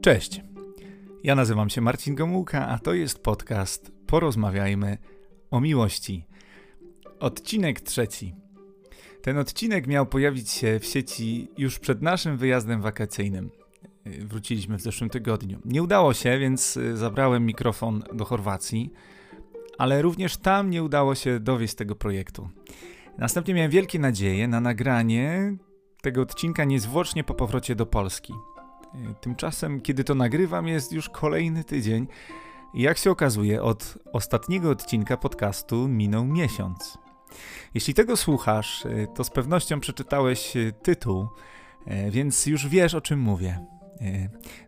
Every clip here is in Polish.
Cześć. Ja nazywam się Marcin Gomułka, a to jest podcast Porozmawiajmy o miłości. Odcinek trzeci. Ten odcinek miał pojawić się w sieci już przed naszym wyjazdem wakacyjnym. Wróciliśmy w zeszłym tygodniu. Nie udało się, więc y, zabrałem mikrofon do Chorwacji, ale również tam nie udało się dowieść tego projektu. Następnie miałem wielkie nadzieje na nagranie tego odcinka niezwłocznie po powrocie do Polski. Tymczasem, kiedy to nagrywam, jest już kolejny tydzień. Jak się okazuje, od ostatniego odcinka podcastu minął miesiąc. Jeśli tego słuchasz, y, to z pewnością przeczytałeś tytuł, więc już wiesz o czym mówię.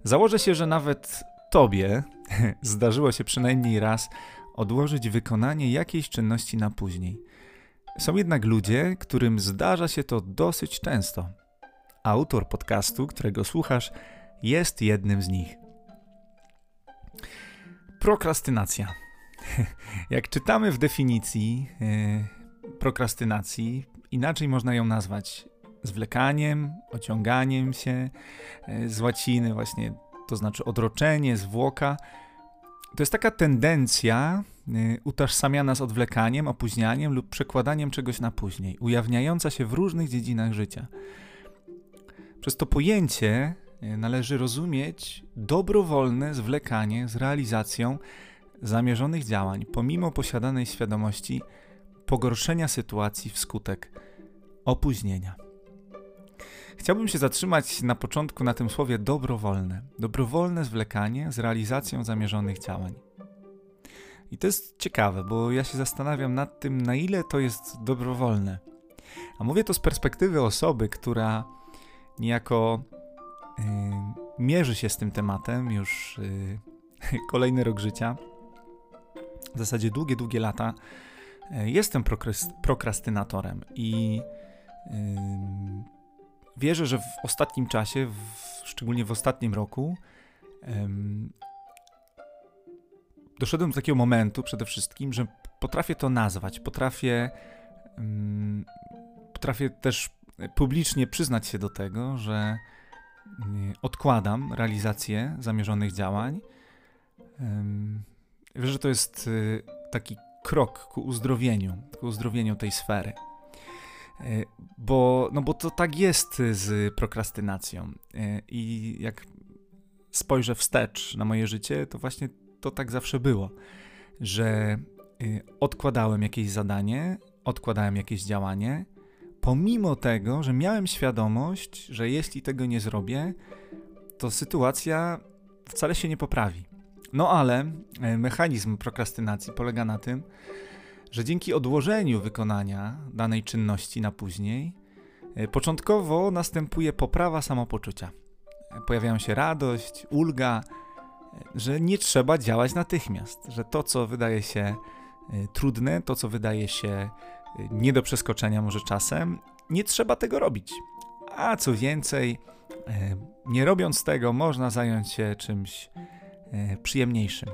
Założę się, że nawet tobie zdarzyło się przynajmniej raz odłożyć wykonanie jakiejś czynności na później. Są jednak ludzie, którym zdarza się to dosyć często. Autor podcastu, którego słuchasz, jest jednym z nich. Prokrastynacja. Jak czytamy w definicji yy, prokrastynacji, inaczej można ją nazwać zwlekaniem, ociąganiem się, e, z łaciny właśnie, to znaczy odroczenie, zwłoka. To jest taka tendencja y, utożsamiana z odwlekaniem, opóźnianiem lub przekładaniem czegoś na później, ujawniająca się w różnych dziedzinach życia. Przez to pojęcie y, należy rozumieć dobrowolne zwlekanie z realizacją zamierzonych działań, pomimo posiadanej świadomości pogorszenia sytuacji wskutek opóźnienia. Chciałbym się zatrzymać na początku na tym słowie dobrowolne. Dobrowolne zwlekanie z realizacją zamierzonych działań. I to jest ciekawe, bo ja się zastanawiam nad tym, na ile to jest dobrowolne. A mówię to z perspektywy osoby, która niejako yy, mierzy się z tym tematem już yy, kolejny rok życia. W zasadzie długie, długie lata. Yy, jestem prokrastynatorem i wierzę, że w ostatnim czasie, w, szczególnie w ostatnim roku, doszedłem do takiego momentu przede wszystkim, że potrafię to nazwać, potrafię, potrafię też publicznie przyznać się do tego, że um, odkładam realizację zamierzonych działań. Wierzę, że to jest y, taki krok ku uzdrowieniu, ku uzdrowieniu tej sfery. E, bo, no bo to tak jest z prokrastynacją. I jak spojrzę wstecz na moje życie, to właśnie to tak zawsze było, że odkładałem jakieś zadanie, odkładałem jakieś działanie, pomimo tego, że miałem świadomość, że jeśli tego nie zrobię, to sytuacja wcale się nie poprawi. No ale mechanizm prokrastynacji polega na tym, że dzięki odłożeniu wykonania danej czynności na później, e, początkowo następuje poprawa samopoczucia. E, pojawiają się radość, ulga, e, że nie trzeba działać natychmiast, że to, co wydaje się trudne, to, co wydaje się nie do przeskoczenia może czasem, nie trzeba tego robić. A co więcej, nie robiąc tego, można zająć się czymś przyjemniejszym.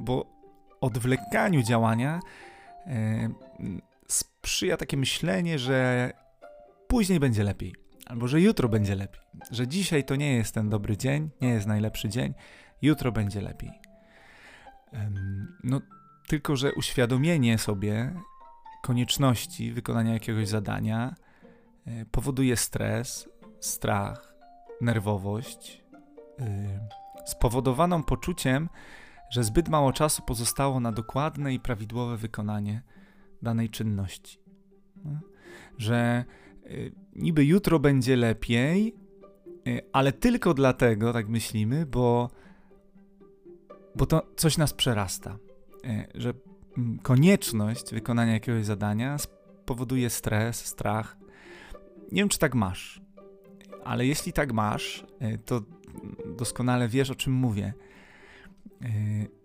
Bo odwlekaniu działania e, sprzyja takie myślenie, że później będzie lepiej, albo że jutro będzie lepiej, że dzisiaj to nie jest ten dobry dzień, nie jest najlepszy dzień, jutro będzie lepiej. No, tylko że uświadomienie sobie konieczności wykonania jakiegoś zadania e, powoduje stres, strach, nerwowość, e, spowodowaną poczuciem, że zbyt mało czasu pozostało na dokładne i prawidłowe wykonanie danej czynności. No. Że y, niby jutro będzie lepiej, ale tylko dlatego, tak myślimy, bo, bo to coś nas przerasta. Y, że mm, konieczność wykonania jakiegoś zadania spowoduje stres, strach. Nie wiem, czy tak masz, ale jeśli tak masz, to doskonale wiesz, o czym mówię. Yy,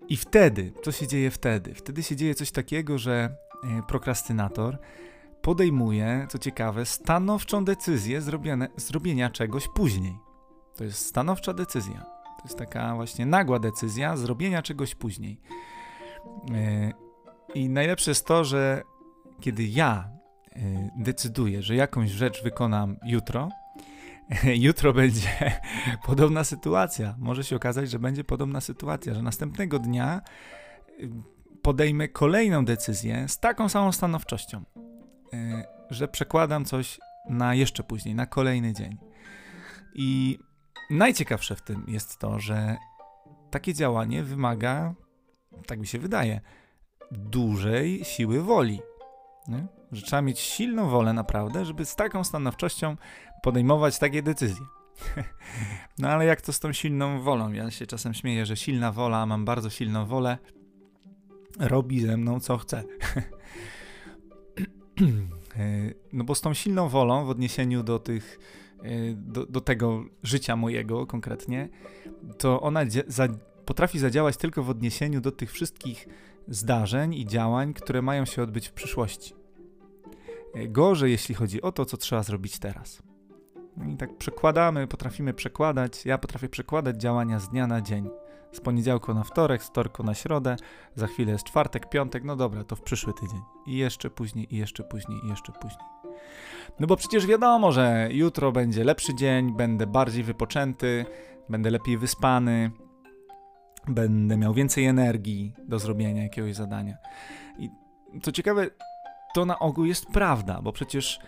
I wtedy, co się dzieje wtedy? Wtedy się dzieje coś takiego, że prokrastynator podejmuje, co ciekawe, stanowczą decyzję zrobione, zrobienia czegoś później. To jest stanowcza decyzja. To jest taka właśnie nagła decyzja zrobienia czegoś później. Yy, I najlepsze jest to, że kiedy ja decyduję, że jakąś rzecz wykonam jutro, jutro będzie podobna sytuacja. Może się okazać, że będzie podobna sytuacja, że następnego dnia y, podejmę kolejną decyzję z taką samą stanowczością, że przekładam coś na jeszcze później, na kolejny dzień. I najciekawsze w tym jest to, że takie działanie wymaga, tak mi się wydaje, dużej siły woli. Nie? Że trzeba mieć silną wolę naprawdę, żeby z taką stanowczością podejmować takie decyzje. No ale jak to z tą silną wolą? Ja się czasem śmieję, że silna wola, mam bardzo silną wolę, robi ze mną co chce. No bo z tą silną wolą w odniesieniu do tych, do, do tego życia mojego konkretnie, to ona za, potrafi zadziałać tylko w odniesieniu do tych wszystkich zdarzeń i działań, które mają się odbyć w przyszłości. Gorzej, jeśli chodzi o to, co trzeba zrobić teraz. No I tak przekładamy, potrafimy przekładać. Ja potrafię przekładać działania z dnia na dzień. Z poniedziałku na wtorek, z wtorku na środę, za chwilę jest czwartek, piątek, no dobra, to w przyszły tydzień. I jeszcze później, i jeszcze później, i jeszcze później. No bo przecież wiadomo, że jutro będzie lepszy dzień, będę bardziej wypoczęty, będę lepiej wyspany, będę miał więcej energii do zrobienia jakiegoś zadania. I co ciekawe, to na ogół jest prawda, bo przecież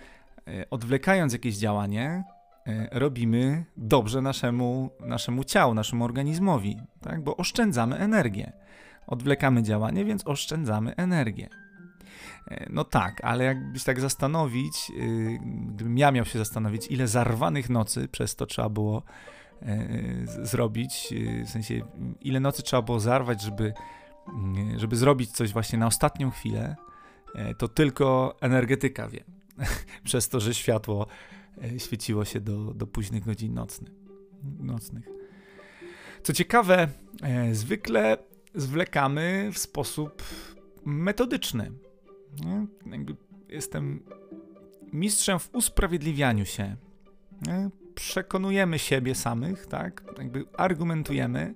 e, odwlekając jakieś działanie, e, robimy dobrze naszemu, naszemu ciału, naszemu organizmowi, tak? bo oszczędzamy energię. Odwlekamy działanie, więc oszczędzamy energię. E, no tak, ale jakbyś tak zastanowić, gdybym ja miał się zastanowić, ile zarwanych nocy przez to trzeba było zrobić, w sensie ile nocy trzeba było zarwać, żeby, żeby zrobić coś właśnie na ostatnią chwilę, E, to tylko energetyka wie. Przez to, że światło e, świeciło się do, do późnych godzin nocnych. Co ciekawe, e, zwykle zwlekamy w sposób metodyczny. Jestem mistrzem w usprawiedliwianiu się. Przekonujemy siebie samych, tak? Jakby argumentujemy,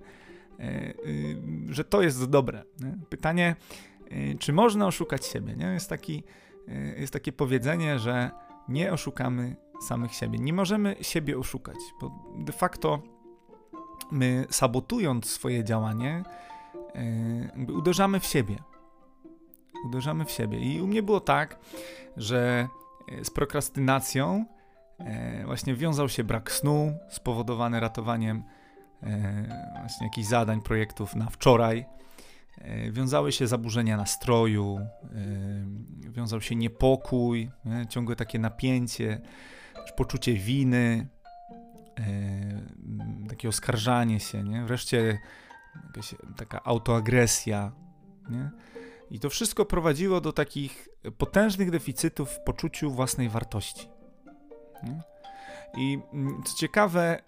y, że to jest dobre. Pytanie, Y, czy można oszukać siebie? Nie? Jest, taki, y, jest takie powiedzenie, że nie oszukamy samych siebie. Nie możemy siebie oszukać, bo de facto my sabotując swoje działanie, y, uderzamy w siebie. Uderzamy w siebie. I u mnie było tak, że z prokrastynacją właśnie wiązał się brak snu spowodowany ratowaniem właśnie jakichś zadań, projektów na wczoraj E, wiązały się zaburzenia nastroju, e, wiązał się niepokój, nie? ciągłe takie napięcie, poczucie winy, e, takie oskarżanie się, nie? wreszcie jakaś taka autoagresja. Nie? I to wszystko prowadziło do takich potężnych deficytów w poczuciu własnej wartości. I mm, co ciekawe,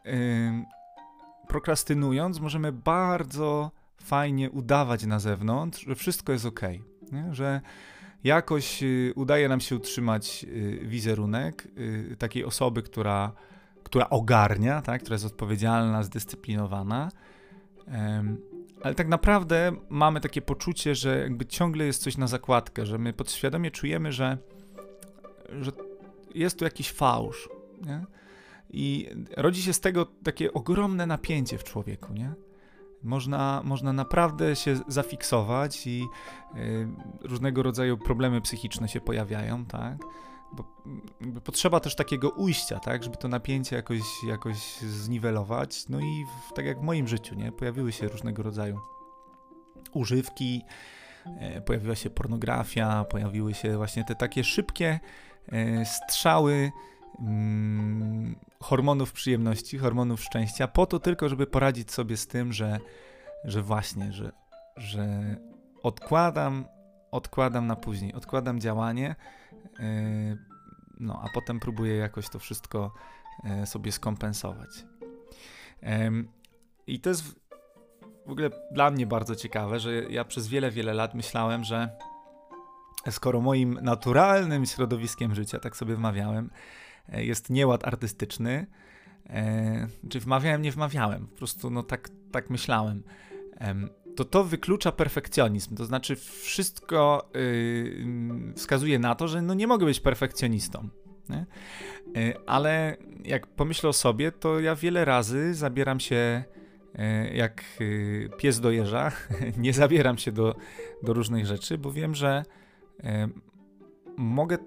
prokrastynując, możemy bardzo fajnie udawać na zewnątrz, że wszystko jest ok, nie? że jakoś y, udaje nam się utrzymać y, wizerunek y, takiej osoby, która, która ogarnia, tak? która jest odpowiedzialna, zdyscyplinowana. Ale tak naprawdę mamy takie poczucie, że jakby ciągle jest coś na zakładkę, że my podświadomie czujemy, że, że jest tu jakiś fałsz. Nie? I rodzi się z tego takie ogromne napięcie w człowieku, nie? Można, można naprawdę się zafiksować i y, różnego rodzaju problemy psychiczne się pojawiają, tak? Bo potrzeba też takiego ujścia, tak? Żeby to napięcie jakoś, jakoś zniwelować. No i w, tak jak w moim życiu, nie? Pojawiły się różnego rodzaju używki, e, pojawiła się pornografia, pojawiły się właśnie te takie szybkie e, strzały mm, hormonów przyjemności, hormonów szczęścia, po to tylko, żeby poradzić sobie z tym, że, że właśnie, że, że odkładam, odkładam na później, odkładam działanie, yy, no a potem próbuję jakoś to wszystko yy, sobie skompensować. Yy, I to jest w ogóle dla mnie bardzo ciekawe, że ja przez wiele, wiele lat myślałem, że skoro moim naturalnym środowiskiem życia, tak sobie wmawiałem, jest nieład artystyczny. E, czy wmawiałem, nie wmawiałem, po prostu no tak, tak myślałem. E, to to wyklucza perfekcjonizm, to znaczy wszystko yy, wskazuje na to, że no nie mogę być perfekcjonistą. Nie? Ale jak pomyślę o sobie, to ja wiele razy zabieram się jak pies do jeża, nie zabieram się do, do różnych rzeczy, bo wiem, że mogę,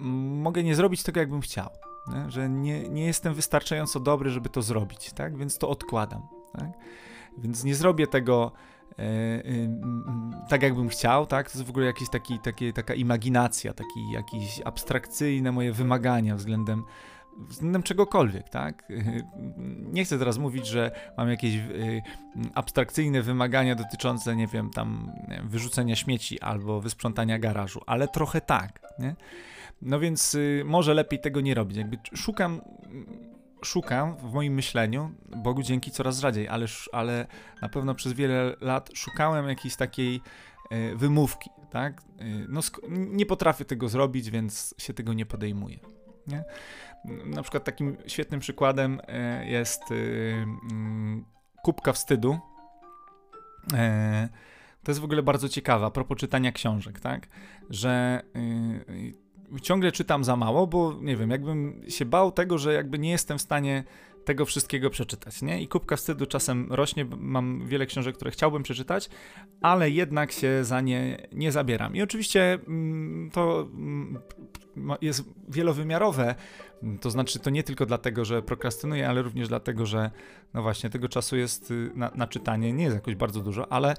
mogę nie zrobić tego, jakbym chciał. Nie? Że nie, nie jestem wystarczająco dobry, żeby to zrobić, tak? Więc to odkładam. Tak? Więc nie zrobię tego e, e, tak, jakbym chciał, tak? To jest w ogóle jakiś taki, taki, taka imaginacja, taki jakiś abstrakcyjne moje wymagania względem względem czegokolwiek, tak? Nie chcę teraz mówić, że mam jakieś y, abstrakcyjne wymagania dotyczące, nie wiem, tam wyrzucenia śmieci albo wysprzątania garażu, ale trochę tak, nie? No więc y, może lepiej tego nie robić. Jakby szukam szukam w moim myśleniu, Bogu dzięki coraz rzadziej, ale, ale na pewno przez wiele lat szukałem jakiejś takiej y, wymówki, tak? no nie potrafię tego zrobić, więc się tego nie podejmuję. Nie? Na przykład takim świetnym przykładem e, jest e, mm, kubka wstydu. To jest w ogóle bardzo ciekawe a propos czytania książek, tak? Że ciągle czytam za mało, bo nie wiem, jakbym się bał tego, że jakby nie jestem w stanie tego wszystkiego przeczytać, nie? I kubka wstydu czasem rośnie, mam wiele książek, które chciałbym przeczytać, ale jednak się za nie nie zabieram. I oczywiście mm, to mm, jest wielowymiarowe, to znaczy to nie tylko dlatego, że prokrastynuję, ale również dlatego, że no właśnie tego czasu jest y, na, na czytanie, nie jest jakoś bardzo dużo, ale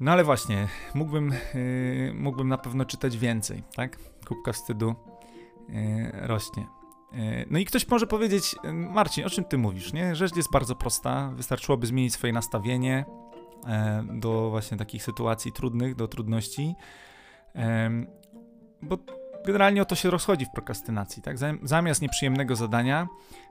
no ale właśnie, mógłbym, yy, mógłbym na pewno czytać więcej, tak? Kubka wstydu yy, rośnie. E, no i ktoś może powiedzieć, e, Marcin, o czym ty mówisz, nie? Rzecz jest bardzo prosta, wystarczyłoby zmienić swoje nastawienie e, do właśnie takich sytuacji trudnych, do trudności, bo generalnie o to się rozchodzi w prokrastynacji, tak? Zamiast nieprzyjemnego zadania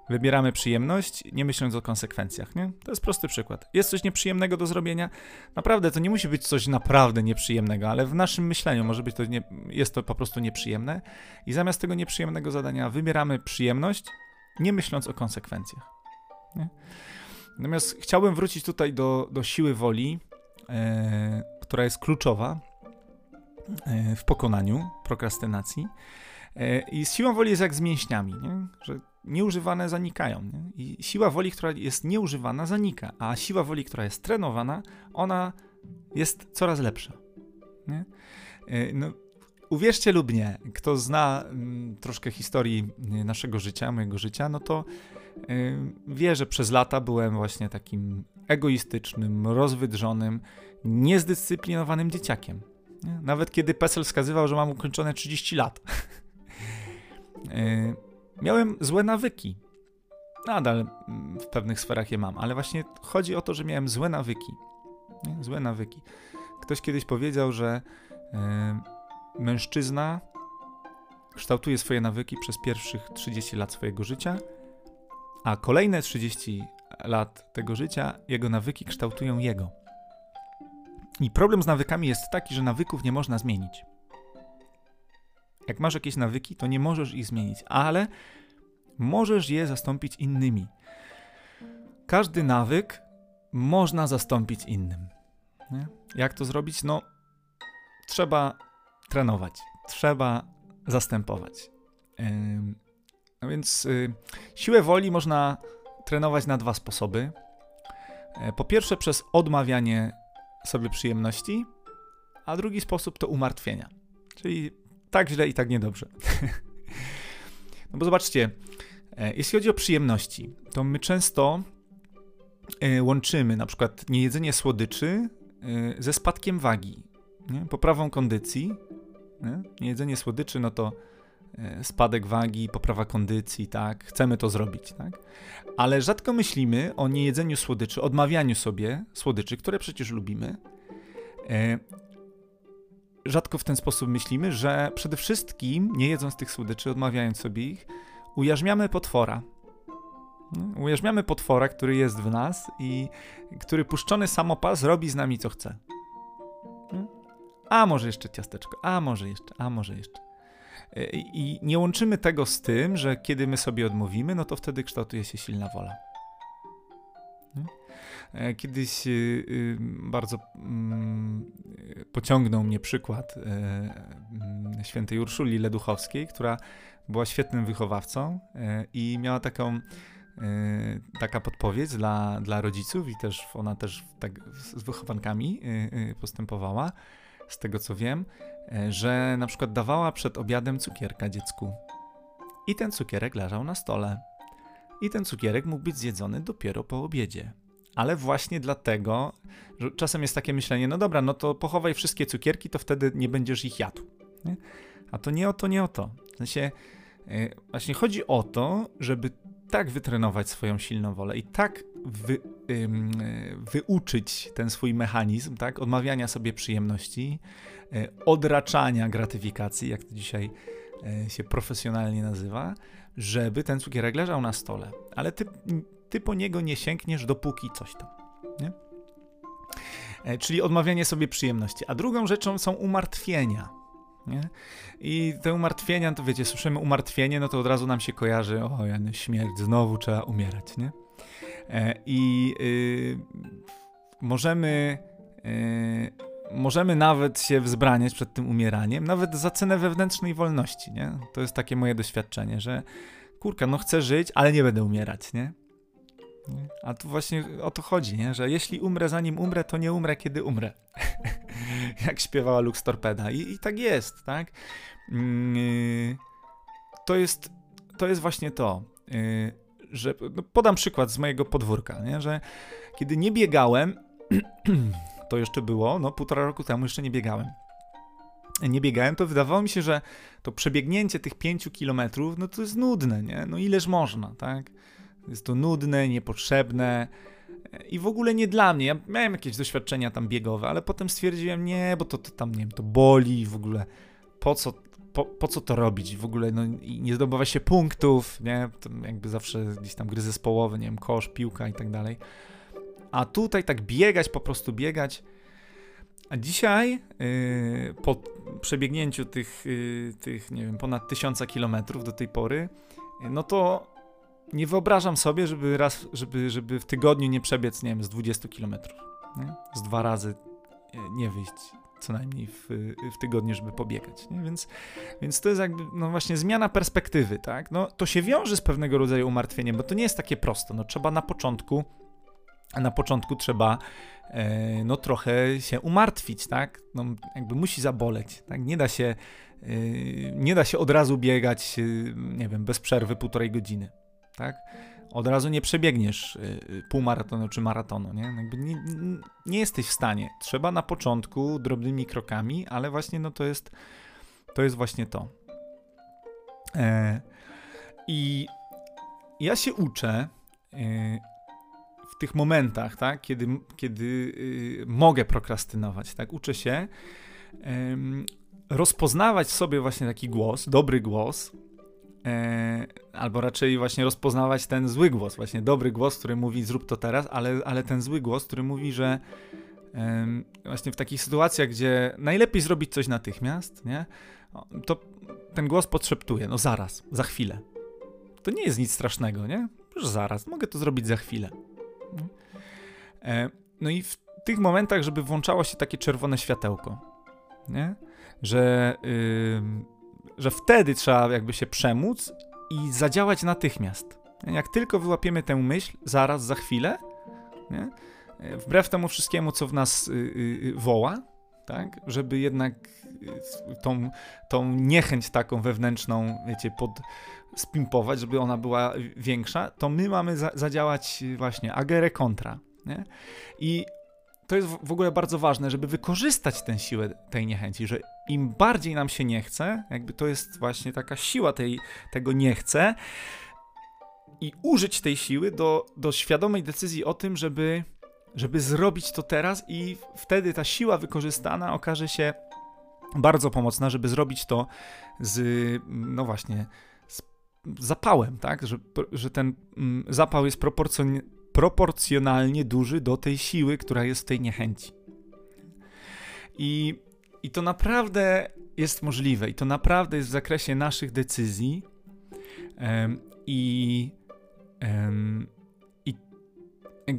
wybieramy przyjemność, nie myśląc o konsekwencjach, nie? To jest prosty przykład. Jest coś nieprzyjemnego do zrobienia? Naprawdę, to nie musi być coś naprawdę nieprzyjemnego, ale w naszym myśleniu może być to, nie, jest to po prostu nieprzyjemne i zamiast tego nieprzyjemnego zadania wybieramy przyjemność, nie myśląc o konsekwencjach, nie? Natomiast chciałbym wrócić tutaj do, do siły woli, e, która jest kluczowa e, w pokonaniu prokrastynacji. E, I z siłą woli jest jak z mięśniami, nie? że nieużywane zanikają. Nie? I siła woli, która jest nieużywana, zanika, a siła woli, która jest trenowana, ona jest coraz lepsza. Nie? E, no, uwierzcie lub nie, kto zna mm, troszkę historii e, naszego życia, mojego życia, no to y, wie, że przez lata byłem właśnie takim egoistycznym, rozwydrzonym, niezdyscyplinowanym dzieciakiem. Nawet kiedy PESEL wskazywał, że mam ukończone 30 lat. miałem złe nawyki. Nadal mm, w pewnych sferach je mam, ale właśnie chodzi o to, że miałem złe nawyki. Złe nawyki. Ktoś kiedyś powiedział, że yy, mężczyzna kształtuje swoje nawyki przez pierwszych 30 lat swojego życia, a kolejne 30 lat tego życia jego nawyki kształtują jego. I problem z nawykami jest taki, że nawyków nie można zmienić. Jak masz jakieś nawyki, to nie możesz ich zmienić, ale możesz je zastąpić innymi. Każdy nawyk można zastąpić innym. Nie? Jak to zrobić? No, trzeba trenować, trzeba zastępować. Yy, no więc yy, siłę woli można trenować na dwa sposoby. Yy, po pierwsze, przez odmawianie sobie przyjemności, a drugi sposób to umartwienia. Czyli tak źle i tak niedobrze. no bo zobaczcie, e, jeśli chodzi o przyjemności, to my często e, łączymy na przykład niejedzenie słodyczy e, ze spadkiem wagi, nie? poprawą kondycji. Nie? Niejedzenie słodyczy, no to spadek wagi, poprawa kondycji, tak? Chcemy to zrobić, tak? Ale rzadko myślimy o niejedzeniu słodyczy, odmawianiu sobie słodyczy, które przecież lubimy, rzadko w ten sposób myślimy, że przede wszystkim, nie jedząc tych słodyczy, odmawiając sobie ich, ujarzmiamy potwora. No, ujarzmiamy potwora, który jest w nas i który puszczony samopas robi z nami co chce. No. A może jeszcze ciasteczko, a może jeszcze, a może jeszcze. E, I nie łączymy tego z tym, że kiedy my sobie odmówimy, no to wtedy kształtuje się silna wola. E, kiedyś y, bardzo mm, pociągnął mnie przykład mm, świętej Urszuli Leduchowskiej, która była świetnym wychowawcą i miała taką taka podpowiedź dla, dla rodziców i też ona też tak z wychowankami postępowała, z tego co wiem, że na przykład dawała przed obiadem cukierka dziecku i ten cukierek leżał na stole. I ten cukierek mógł być zjedzony dopiero po obiedzie. Ale właśnie dlatego, że czasem jest takie myślenie, no dobra, no to pochowaj wszystkie cukierki, to wtedy nie będziesz ich jadł. Nie? A to nie o to, nie o to. W sensie, yy, właśnie chodzi o to, żeby tak wytrenować swoją silną wolę i tak wy, yy, wyuczyć ten swój mechanizm, tak, odmawiania sobie przyjemności, yy, odraczania gratyfikacji, jak to dzisiaj E, się profesjonalnie nazywa, żeby ten cukierek leżał na stole, ale ty, ty po niego nie sięgniesz dopóki coś tam. Nie? E, czyli odmawianie sobie przyjemności. A drugą rzeczą są umartwienia. Nie? I te umartwienia, to wiecie, słyszymy umartwienie, no to od razu nam się kojarzy, o, śmierć, znowu trzeba umierać, nie? E, I y, możemy y, możemy nawet się wzbraniać przed tym umieraniem, nawet za cenę wewnętrznej wolności, nie? To jest takie moje doświadczenie, że kurka, no chcę żyć, ale nie będę umierać, nie? A tu właśnie o to chodzi, nie? Że jeśli umrę zanim umrę, to nie umrę, kiedy umrę. Jak śpiewała Lux Torpeda. I, I, tak jest, tak? Yy, to jest, to jest właśnie to, yy, że no podam przykład z mojego podwórka, nie? Że kiedy nie biegałem, to jeszcze było, no półtora roku temu jeszcze nie biegałem. Nie biegałem, to wydawało mi się, że to przebiegnięcie tych pięciu kilometrów, no to jest nudne, nie? No ileż można, tak? Jest to nudne, niepotrzebne i w ogóle nie dla mnie. Ja miałem jakieś doświadczenia tam biegowe, ale potem stwierdziłem, nie, bo to, to tam, nie wiem, to boli w ogóle. Po co, po, po co to robić? W ogóle no, nie zdobywa się punktów, nie? Jakby zawsze gdzieś tam gry zespołowe, nie wiem, kosz, piłka i tak dalej. A tutaj tak biegać, po prostu biegać. A dzisiaj, yy, po przebiegnięciu tych, yy, tych, nie wiem, ponad tysiąca kilometrów do tej pory, yy, no to nie wyobrażam sobie, żeby raz, żeby, żeby w tygodniu nie przebiec, nie wiem, z 20 kilometrów. Z dwa razy yy, nie wyjść co najmniej w, w tygodniu, żeby pobiegać. Nie? Więc, więc to jest jakby, no właśnie, zmiana perspektywy, tak? No, to się wiąże z pewnego rodzaju umartwieniem, bo to nie jest takie proste. No, trzeba na początku na początku trzeba e, no trochę się umartwić, tak? No, jakby musi zaboleć, tak? Nie da się, e, nie da się od razu biegać, e, nie wiem, bez przerwy półtorej godziny, tak? Od razu nie przebiegniesz półmaratonu czy maratonu, nie? Jakby nie, nie jesteś w stanie. Trzeba na początku drobnymi krokami, ale właśnie no to jest, to jest właśnie to. I ja się uczę w tych momentach, tak, kiedy, kiedy y, mogę prokrastynować, tak, uczę się rozpoznawać sobie właśnie taki głos, dobry głos, e, albo raczej właśnie rozpoznawać ten zły głos, właśnie dobry głos, który mówi zrób to teraz, ale, ale ten zły głos, który mówi, że właśnie w takich sytuacjach, gdzie najlepiej zrobić coś natychmiast, nie, to ten głos podszeptuje, no zaraz, za chwilę. To nie jest nic strasznego, nie? Już zaraz, mogę to zrobić za chwilę. E, no i w tych momentach, żeby włączało się takie czerwone światełko, nie? Że, yy, że wtedy trzeba jakby się przemóc i zadziałać natychmiast. Jak tylko wyłapiemy tę myśl, zaraz, za chwilę, nie? Wbrew temu wszystkiemu, co w nas yy, woła, tak? Żeby jednak tą, tą niechęć taką wewnętrzną, wiecie, pod, spimpować, żeby ona była większa, to my mamy za, zadziałać właśnie agere kontra. Nie? I to jest w ogóle bardzo ważne, żeby wykorzystać tę siłę tej niechęci, że im bardziej nam się nie chce, jakby to jest właśnie taka siła tej, tego nie chce, i użyć tej siły do, do świadomej decyzji o tym, żeby, żeby zrobić to teraz, i wtedy ta siła wykorzystana okaże się bardzo pomocna, żeby zrobić to z, no właśnie, zapałem, tak? Że, że ten mm, zapał jest proporcjon proporcjonalnie duży do tej siły, która jest w tej niechęci. I, I to naprawdę jest możliwe, i to naprawdę jest w zakresie naszych decyzji. Um, i, um, I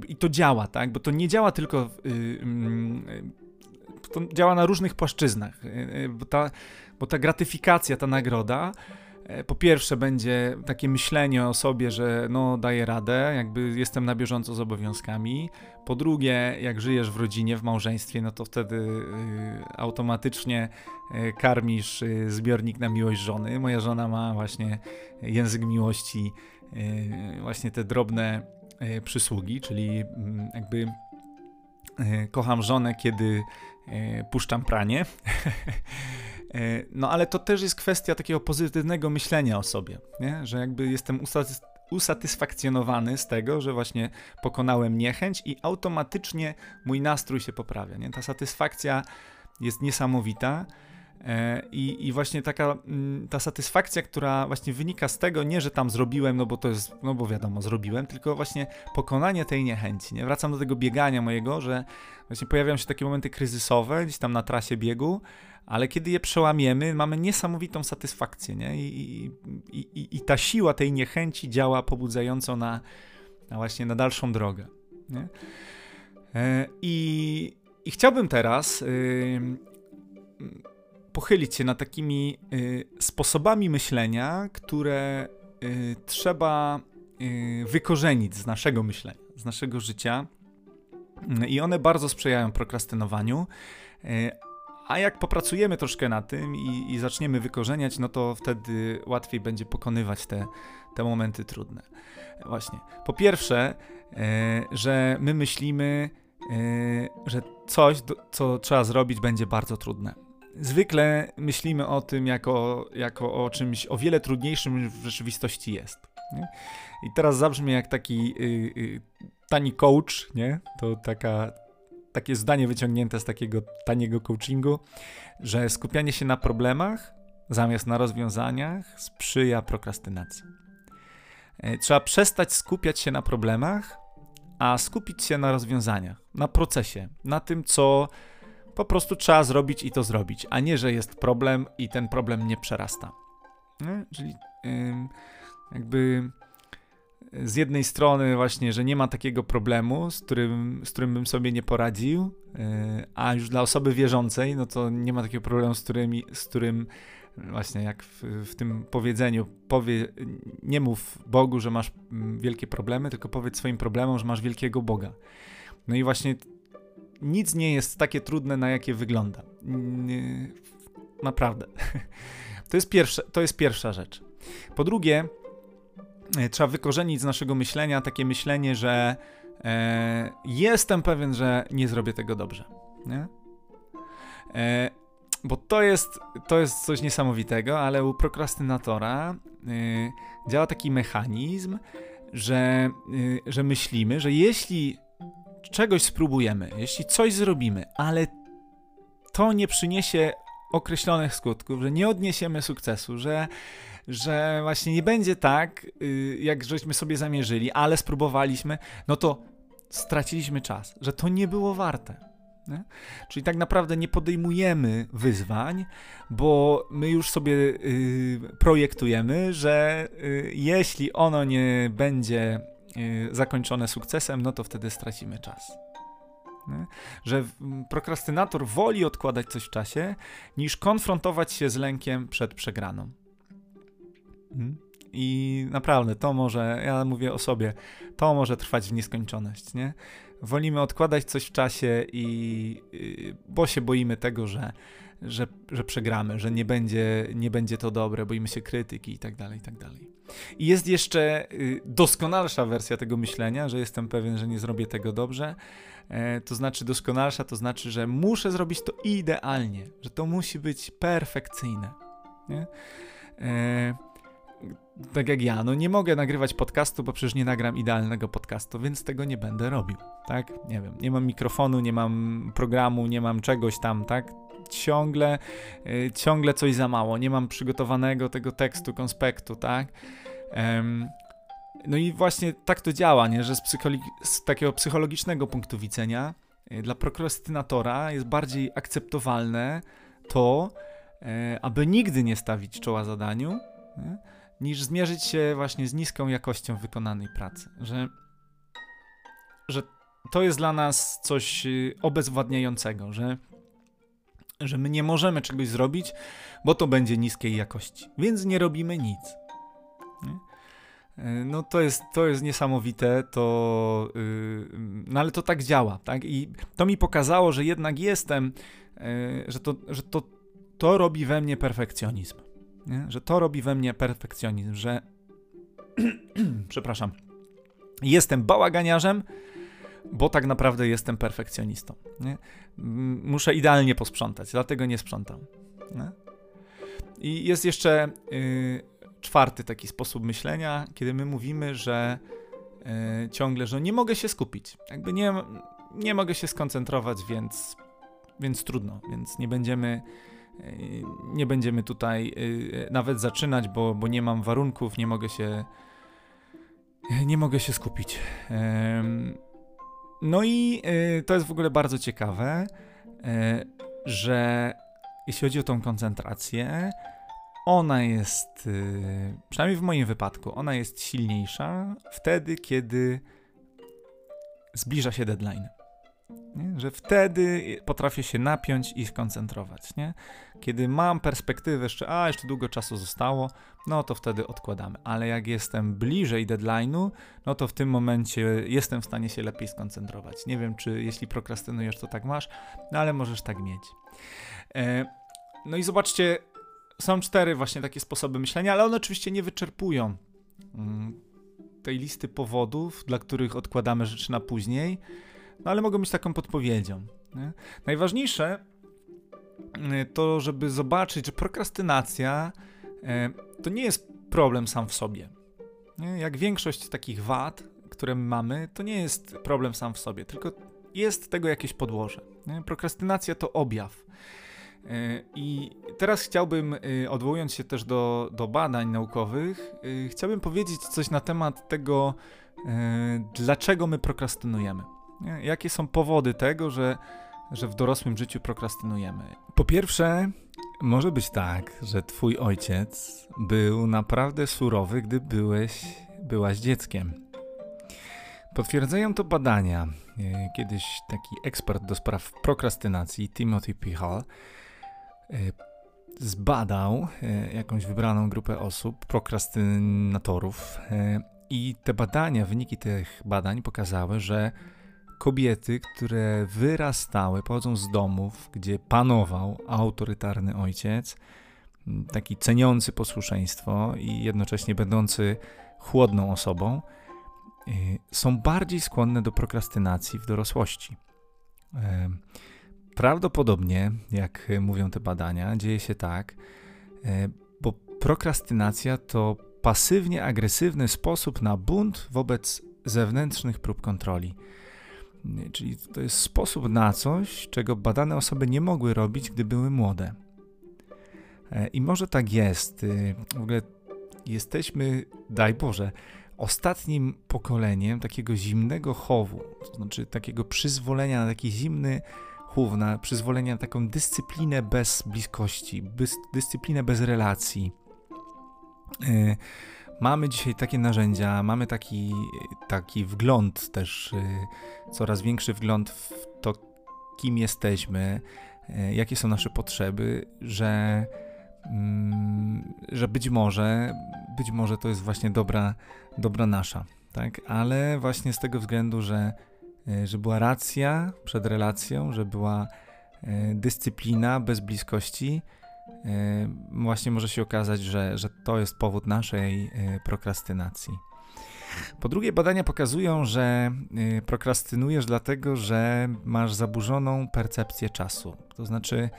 I to działa, tak? Bo to nie działa tylko. Yy, to działa na różnych płaszczyznach. Yy, bo, ta, bo ta gratyfikacja, ta nagroda po pierwsze będzie takie myślenie o sobie, że no daję radę, jakby jestem na bieżąco z obowiązkami. Po drugie, jak żyjesz w rodzinie, w małżeństwie, no to wtedy y, automatycznie y, karmisz y, zbiornik na miłość żony. Moja żona ma właśnie język miłości, y, właśnie te drobne y, przysługi, czyli mm, jakby y, kocham żonę, kiedy puszczam pranie. E, no ale to też jest kwestia takiego pozytywnego myślenia o sobie, nie? że jakby jestem usatysfakcjonowany z tego, że właśnie pokonałem niechęć i automatycznie mój nastrój się poprawia. Nie? Ta satysfakcja jest niesamowita. E, I, I, właśnie taka mm, ta satysfakcja, która właśnie wynika z tego, nie że tam zrobiłem, no bo to jest, no bo wiadomo, zrobiłem, tylko właśnie pokonanie tej niechęci. Nie? Wracam do tego biegania mojego, że właśnie pojawiają się takie momenty kryzysowe gdzieś tam na trasie biegu, ale kiedy je przełamiemy, mamy niesamowitą satysfakcję, nie? I, i, i, i ta siła tej niechęci działa pobudzająco na, na właśnie na dalszą drogę. Nie? E, I, I chciałbym teraz y, pochylić się nad takimi y, sposobami myślenia, które y, trzeba wykorzenić z naszego myślenia, z naszego życia. I one bardzo sprzyjają prokrastynowaniu, a jak popracujemy troszkę na tym i, i, zaczniemy wykorzeniać, no to wtedy łatwiej będzie pokonywać te, te momenty trudne. Właśnie. Po pierwsze, e, że my myślimy, e, że coś, co trzeba zrobić, będzie bardzo trudne. Zwykle myślimy o tym jako, jako o czymś o wiele trudniejszym niż w rzeczywistości jest. Nie? I teraz zabrzmi jak taki y, y, tani coach, nie? To taka takie zdanie wyciągnięte z takiego taniego coachingu, że skupianie się na problemach zamiast na rozwiązaniach sprzyja prokrastynacji. E, trzeba przestać skupiać się na problemach, a skupić się na rozwiązaniach, na procesie, na tym, co po prostu trzeba zrobić i to zrobić, a nie, że jest problem i ten problem nie przerasta. Czyli yy, jakby z jednej strony właśnie, że nie ma takiego problemu, z którym, z którym bym sobie nie poradził, e, a już dla osoby wierzącej, no to nie ma takiego problemu, z którym, z którym właśnie jak w, w tym powiedzeniu, powie, nie mów Bogu, że masz wielkie problemy, tylko powiedz swoim problemom, że masz wielkiego Boga. No i właśnie nic nie jest takie trudne, na jakie wygląda. Naprawdę. To jest, pierwsze, to jest pierwsza rzecz. Po drugie, trzeba wykorzenić z naszego myślenia takie myślenie, że e, jestem pewien, że nie zrobię tego dobrze. Nie? E, bo to jest, to jest coś niesamowitego, ale u prokrastynatora e, działa taki mechanizm, że, e, że myślimy, że jeśli czegoś spróbujemy, jeśli coś zrobimy, ale to nie przyniesie określonych skutków, że nie odniesiemy sukcesu, że że właśnie nie będzie tak, y, jak żeśmy sobie zamierzyli, ale spróbowaliśmy, no to straciliśmy czas, że to nie było warte. Nie? Czyli tak naprawdę nie podejmujemy wyzwań, bo my już sobie y, projektujemy, że y, jeśli ono nie będzie zakończone sukcesem, no to wtedy stracimy czas. Nie? Że prokrastynator woli odkładać coś w czasie, niż konfrontować się z lękiem przed przegraną. Mhm. I naprawdę to może, ja mówię o sobie, to może trwać w nieskończoność, nie? Wolimy odkładać coś w czasie i bo się boimy tego, że, że, że przegramy, że nie będzie, nie będzie to dobre, boimy się krytyki i tak dalej, i tak dalej. I jest jeszcze y, doskonalsza wersja tego myślenia, że jestem pewien, że nie zrobię tego dobrze. E, to znaczy doskonalsza, to znaczy, że muszę zrobić to idealnie, że to musi być perfekcyjne. Nie? E, tak jak ja, no nie mogę nagrywać podcastu, bo przecież nie nagram idealnego podcastu, więc tego nie będę robił, tak? Nie wiem, nie mam mikrofonu, nie mam programu, nie mam czegoś tam, tak? Ciągle, yy, ciągle coś za mało, nie mam przygotowanego tego tekstu, konspektu, tak? No i właśnie tak to działa, nie? że z, z takiego psychologicznego punktu widzenia yy, dla prokrastynatora jest bardziej akceptowalne to, yy, aby nigdy nie stawić czoła zadaniu, nie? niż zmierzyć się właśnie z niską jakością wykonanej pracy. Że że to jest dla nas coś y, obezwładniającego, że, że my nie możemy czegoś zrobić, bo to będzie niskiej jakości, więc nie robimy nic. E, no to jest, to jest niesamowite, to, yy, no ale to tak działa, tak? I to mi pokazało, że jednak jestem, yy, że, to, że to, to robi we mnie perfekcjonizm. Nie? Że to robi we mnie perfekcjonizm, że przepraszam, jestem bałaganiarzem, bo tak naprawdę jestem perfekcjonistą. Nie? Muszę idealnie posprzątać, dlatego nie sprzątam. Nie? I jest jeszcze yy, czwarty taki sposób myślenia, kiedy my mówimy, że yy, ciągle, że nie mogę się skupić. Jakby nie, nie mogę się skoncentrować, więc, więc trudno, więc nie będziemy. Yy, nie będziemy tutaj nawet zaczynać, bo, bo nie mam warunków, nie mogę się nie mogę się skupić. No i y, to jest w ogóle bardzo ciekawe, y, że jeśli chodzi o tą koncentrację, ona jest, y, przynajmniej w moim wypadku, ona jest silniejsza wtedy, kiedy zbliża się deadline. Nie? Że wtedy potrafię się napiąć i skoncentrować. Nie? Kiedy mam perspektywę jeszcze, a jeszcze długo czasu zostało, no to wtedy odkładamy. Ale jak jestem bliżej deadline'u, no to w tym momencie jestem w stanie się lepiej skoncentrować. Nie wiem, czy jeśli prokrastynujesz, to tak masz, no ale możesz tak mieć. E, no i zobaczcie, są cztery właśnie takie sposoby myślenia, ale one oczywiście nie wyczerpują mm, tej listy powodów, dla których odkładamy rzeczy na później no ale mogą być taką podpowiedzią. Nie? Najważniejsze y, to, żeby zobaczyć, że prokrastynacja y, to nie jest problem sam w sobie. Nie? Jak większość takich wad, które mamy, to nie jest problem sam w sobie, tylko jest tego jakieś podłoże. Nie? Prokrastynacja to objaw. Y, I teraz chciałbym, odwołując się też do, do badań naukowych, chciałbym powiedzieć coś na temat tego, dlaczego my prokrastynujemy. Jakie są powody tego, że, że w dorosłym życiu prokrastynujemy? Po pierwsze, może być tak, że twój ojciec był naprawdę surowy, gdy byłeś, byłaś dzieckiem. Potwierdzają to badania. E, kiedyś taki ekspert do spraw prokrastynacji, Timothy P. Hall, e, zbadał e, jakąś wybraną grupę osób, prokrastynatorów, i te badania, wyniki tych badań pokazały, że kobiety, które wyrastały, pochodzą z domów, gdzie panował autorytarny ojciec, taki ceniący posłuszeństwo i jednocześnie będący chłodną osobą, y, są bardziej skłonne do prokrastynacji w dorosłości. E, prawdopodobnie, jak mówią te badania, dzieje się tak, e, bo prokrastynacja to pasywnie agresywny sposób na bunt wobec zewnętrznych prób kontroli. Czyli to jest sposób na coś, czego badane osoby nie mogły robić, gdy były młode. E, I może tak jest. Y, w ogóle jesteśmy, daj Boże, ostatnim pokoleniem takiego zimnego chowu, to znaczy takiego przyzwolenia na taki zimny chów, na przyzwolenia na taką dyscyplinę bez bliskości, bez, dyscyplinę bez relacji. E, Mamy dzisiaj takie narzędzia, mamy taki, taki wgląd też, y, coraz większy wgląd w to, kim jesteśmy, y, jakie są nasze potrzeby, że, mm, że być może, być może to jest właśnie dobra, dobra nasza, tak? Ale właśnie z tego względu, że, y, że była racja przed relacją, że była dyscyplina bez bliskości, właśnie może się okazać, że, że to jest powód naszej e, prokrastynacji. Po drugie, badania pokazują, że e, prokrastynujesz dlatego, że masz zaburzoną percepcję czasu. To znaczy,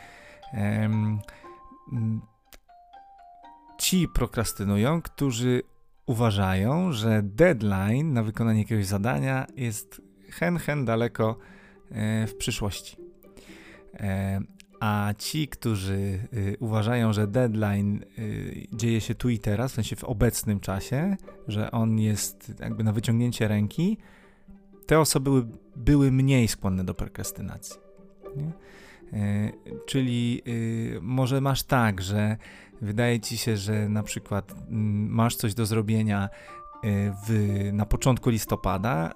ci prokrastynują, którzy uważają, że deadline na wykonanie jakiegoś zadania jest hen, hen daleko w przyszłości. A ci, którzy y, uważają, że deadline y, dzieje się tu i teraz, w sensie w obecnym czasie, że on jest jakby na wyciągnięcie ręki, te osoby były, były mniej skłonne do prokrastynacji. Y, czyli y, może masz tak, że wydaje ci się, że na przykład mm, masz coś do zrobienia y, w, na początku listopada,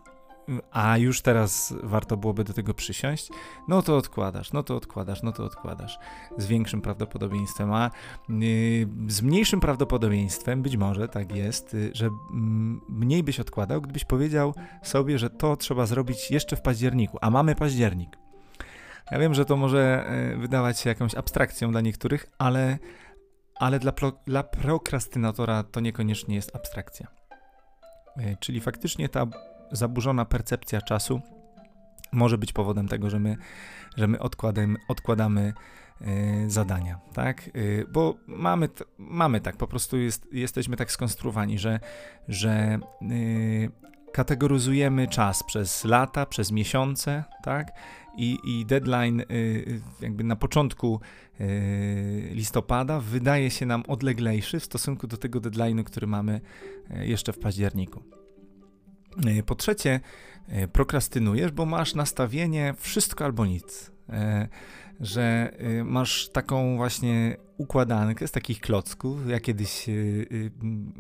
a już teraz warto byłoby do tego przysiąść, no to odkładasz, no to odkładasz, no to odkładasz z większym prawdopodobieństwem, a y, z mniejszym prawdopodobieństwem być może tak jest, y, że mniej byś odkładał, gdybyś powiedział sobie, że to trzeba zrobić jeszcze w październiku, a mamy październik. Ja wiem, że to może y, wydawać się jakąś abstrakcją dla niektórych, ale, ale dla, pro, dla prokrastynatora to niekoniecznie jest abstrakcja. Czyli faktycznie ta zaburzona percepcja czasu może być powodem tego, że my, że my odkładamy, odkładamy y, zadania, tak? Y, bo mamy, mamy tak, po prostu jest, jesteśmy tak skonstruowani, że, że y, kategoryzujemy czas przez lata, przez miesiące, tak? I, i deadline jakby na początku listopada wydaje się nam odleglejszy w stosunku do tego deadline'u, który mamy jeszcze w październiku. E, po trzecie, e, prokrastynujesz, bo masz nastawienie wszystko albo nic. E, że masz taką właśnie układankę z takich klocków. Ja kiedyś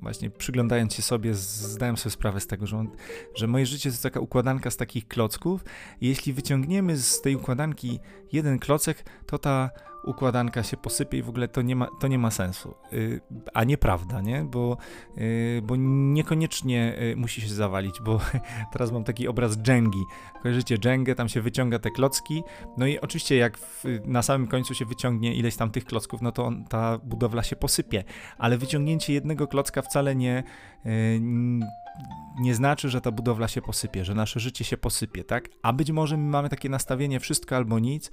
właśnie przyglądając się sobie, zdałem sobie sprawę z tego, że, on, że moje życie to jest taka układanka z takich klocków. Jeśli wyciągniemy z tej układanki jeden klocek, to ta układanka się posypie i w ogóle to nie ma, to nie ma sensu. Yy, a nieprawda, nie? Bo, yy, bo niekoniecznie yy, musi się zawalić, bo teraz mam taki obraz Jengi. Kojarzycie Jengę, tam się wyciąga te klocki, no i oczywiście jak w, na samym końcu się wyciągnie ileś tam tych klocków, no to on, ta budowla się posypie, ale wyciągnięcie jednego klocka wcale nie y, nie znaczy, że ta budowla się posypie, że nasze życie się posypie, tak? A być może my mamy takie nastawienie wszystko albo nic,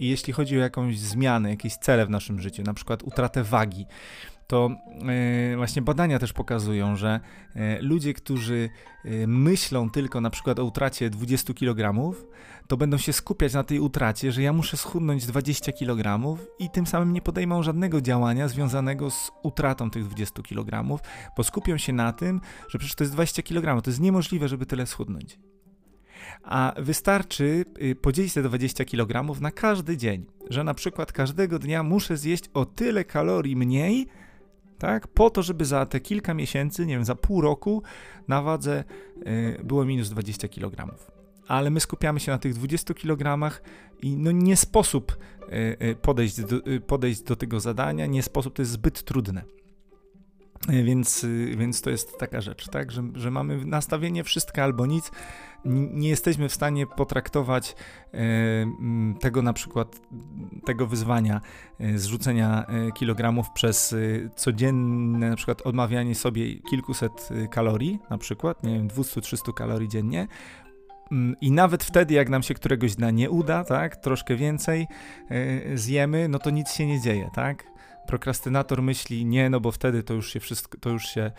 i jeśli chodzi o jakąś zmianę, jakieś cele w naszym życiu, na przykład utratę wagi, to e, właśnie badania też pokazują, że e, ludzie, którzy e, myślą tylko na przykład o utracie 20 kg, to będą się skupiać na tej utracie, że ja muszę schudnąć 20 kg i tym samym nie podejmą żadnego działania związanego z utratą tych 20 kg, bo skupią się na tym, że przecież to jest 20 kg, to jest niemożliwe, żeby tyle schudnąć a wystarczy y, podzielić te 20 kg na każdy dzień, że na przykład każdego dnia muszę zjeść o tyle kalorii mniej, tak, po to, żeby za te kilka miesięcy, nie wiem, za pół roku na wadze y, było minus 20 kg. Ale my skupiamy się na tych 20 kg i no nie sposób y, podejść do, podejść do tego zadania, nie sposób, to jest zbyt trudne. Więc, więc to jest taka rzecz, tak, że, że mamy nastawienie wszystko albo nic, nie jesteśmy w stanie potraktować e, tego na przykład, tego wyzwania e, zrzucenia e, kilogramów przez codzienne na przykład odmawianie sobie kilkuset kalorii, na przykład, nie wiem, 200-300 kalorii dziennie, mm, i nawet wtedy, jak nam się któregoś dnia nie uda, tak, troszkę więcej zjemy, no to nic się nie dzieje, tak? Prokrastynator myśli, nie, no bo wtedy to już się wszystko, to już się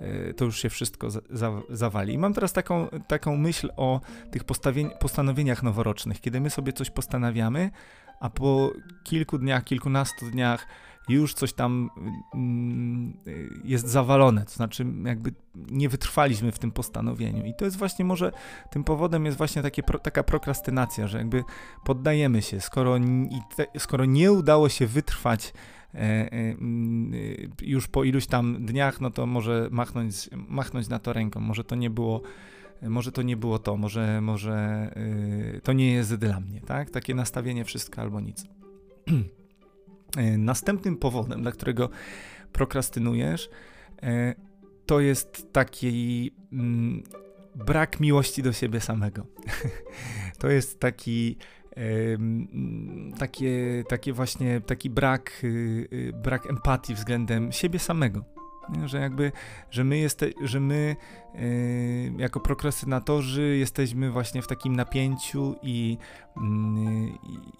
Y, to już się wszystko za, za, zawali. I mam teraz taką, taką myśl o tych postanowieniach noworocznych, kiedy my sobie coś postanawiamy, a po kilku dniach, kilkunastu dniach już coś tam mm, jest zawalone, to znaczy jakby nie wytrwaliśmy w tym postanowieniu. I to jest właśnie może, tym powodem jest właśnie takie, taka prokrastynacja, że jakby poddajemy się, skoro, skoro nie udało się wytrwać E, e, e, już po iluś tam dniach, no to może machnąć, machnąć na to ręką. Może to nie było może to nie było to, może, może to nie jest dla mnie, tak? Takie nastawienie wszystko albo nic. Następnym powodem, dla którego prokrastynujesz, to jest taki mm, brak miłości do siebie samego. to jest taki takie, takie właśnie, taki brak, y, y, brak empatii względem siebie samego. Że jakby, że my, jeste, że my y, jako prokrastynatorzy jesteśmy właśnie w takim napięciu i,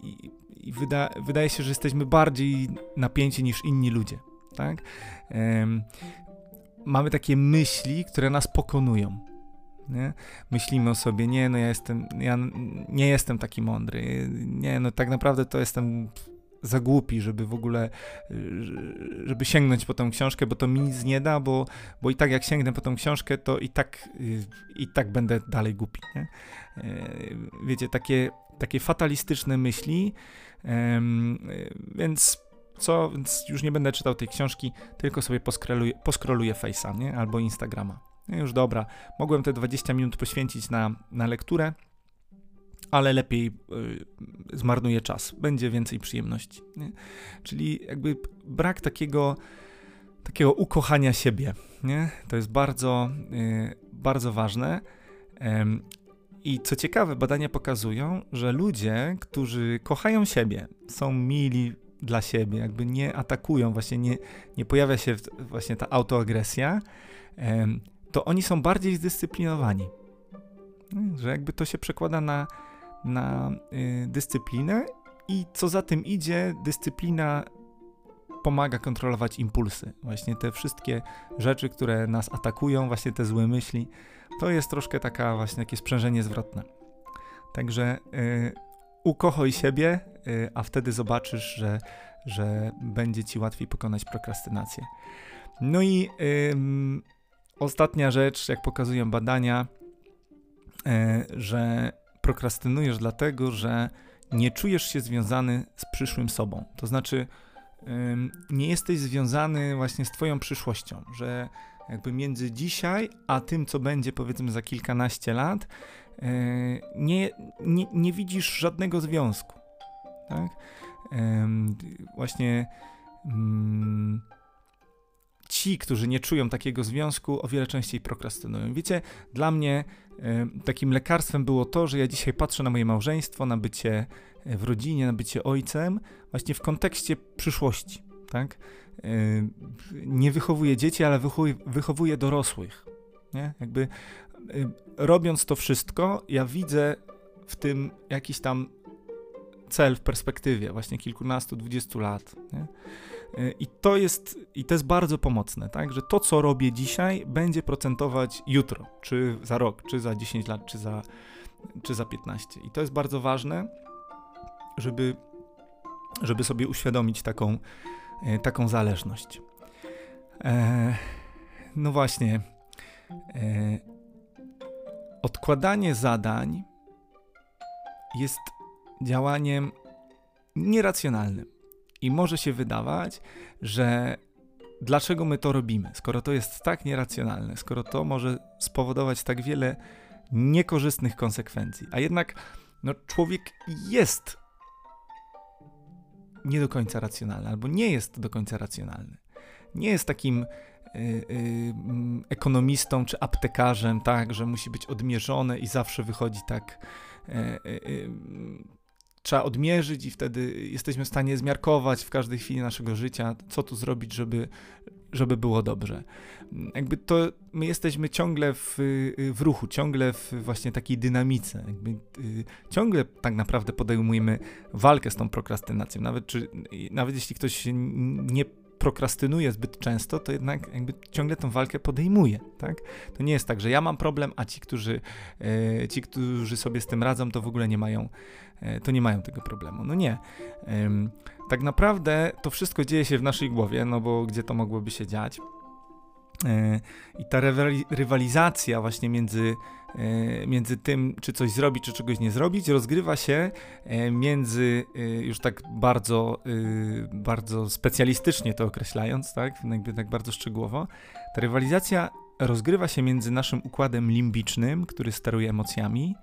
i, i wyda, wydaje się, że jesteśmy bardziej napięci niż inni ludzie. Tak? mamy takie myśli, które nas pokonują. Nie? Myślimy o sobie, nie, no ja jestem, ja nie jestem taki mądry, nie, no tak naprawdę to jestem za głupi, żeby w ogóle, żeby sięgnąć po tą książkę, bo to mi nic nie da, bo, bo i tak jak sięgnę po tą książkę, to i tak, i tak będę dalej głupi, nie? E, wiecie, takie, takie fatalistyczne myśli, więc co, więc już nie będę czytał tej książki, tylko sobie poskroluję, poskroluję Face'a, nie? Albo Instagrama. No już dobra, mogłem te 20 minut poświęcić na, na lekturę, ale lepiej y, zmarnuję czas, będzie więcej przyjemności. Nie? Czyli jakby brak takiego, takiego ukochania siebie. Nie? To jest bardzo, y, bardzo ważne. I co ciekawe, badania pokazują, że ludzie, którzy kochają siebie, są mili dla siebie, jakby nie atakują, właśnie nie, nie pojawia się właśnie ta autoagresja, to oni są bardziej zdyscyplinowani. Że jakby to się przekłada na, na y, dyscyplinę i co za tym idzie, dyscyplina pomaga kontrolować impulsy. Właśnie te wszystkie rzeczy, które nas atakują, właśnie te złe myśli, to jest troszkę taka właśnie takie sprzężenie zwrotne. Także y, ukochaj siebie, y, a wtedy zobaczysz, że, że będzie ci łatwiej pokonać prokrastynację. No i y, ostatnia rzecz, jak pokazują badania, y, że prokrastynujesz dlatego, że nie czujesz się związany z przyszłym sobą. To znaczy, nie jesteś związany właśnie z Twoją przyszłością, że jakby między dzisiaj a tym, co będzie powiedzmy za kilkanaście lat, e, nie, nie, nie widzisz żadnego związku. Tak? Właśnie mm, ci, którzy nie czują takiego związku, o wiele częściej prokrastynują. Wiecie, dla mnie takim lekarstwem było to, że ja dzisiaj patrzę na moje małżeństwo, na bycie w rodzinie, na bycie ojcem, właśnie w kontekście przyszłości. Tak? Nie wychowuję dzieci, ale wychowuję, wychowuję dorosłych. Nie? Jakby robiąc to wszystko, ja widzę w tym jakiś tam cel w perspektywie właśnie kilkunastu, dwudziestu lat. Nie? I to jest, i to jest bardzo pomocne, tak? Że to, co robię dzisiaj, będzie procentować jutro, czy za rok, czy za 10 lat, czy za, czy za 15. I to jest bardzo ważne, żeby, żeby sobie uświadomić taką, e, taką zależność. E, no właśnie. E, odkładanie zadań jest działaniem nieracjonalnym. I może się wydawać, że dlaczego my to robimy, skoro to jest tak nieracjonalne, skoro to może spowodować tak wiele niekorzystnych konsekwencji. A jednak no, człowiek jest nie do końca racjonalny, albo nie jest do końca racjonalny. Nie jest takim y, y, mm, ekonomistą czy aptekarzem, tak, że musi być odmierzone i zawsze wychodzi tak. Y, trzeba odmierzyć i wtedy jesteśmy w stanie zmiarkować w każdej chwili naszego życia, co tu zrobić, żeby, żeby było dobrze. Jakby to my jesteśmy ciągle w, w ruchu, ciągle w właśnie takiej dynamice. Jakby, y, ciągle tak naprawdę podejmujemy walkę z tą prokrastynacją. Nawet, czy, nawet jeśli ktoś nie prokrastynuje zbyt często, to jednak jakby ciągle tą walkę podejmuje, tak? To nie jest tak, że ja mam problem, a ci, którzy, e, ci, którzy sobie z tym radzą, to w ogóle nie mają, e, to nie mają tego problemu. No nie. E, tak naprawdę to wszystko dzieje się w naszej głowie, no bo gdzie to mogłoby się dziać? E, I ta rywalizacja właśnie między, e, między tym, czy coś zrobić, czy czegoś nie zrobić, rozgrywa się e, między, już tak bardzo, bardzo specjalistycznie to określając, tak, tak bardzo szczegółowo, ta rywalizacja rozgrywa się między naszym układem limbicznym, który steruje emocjami,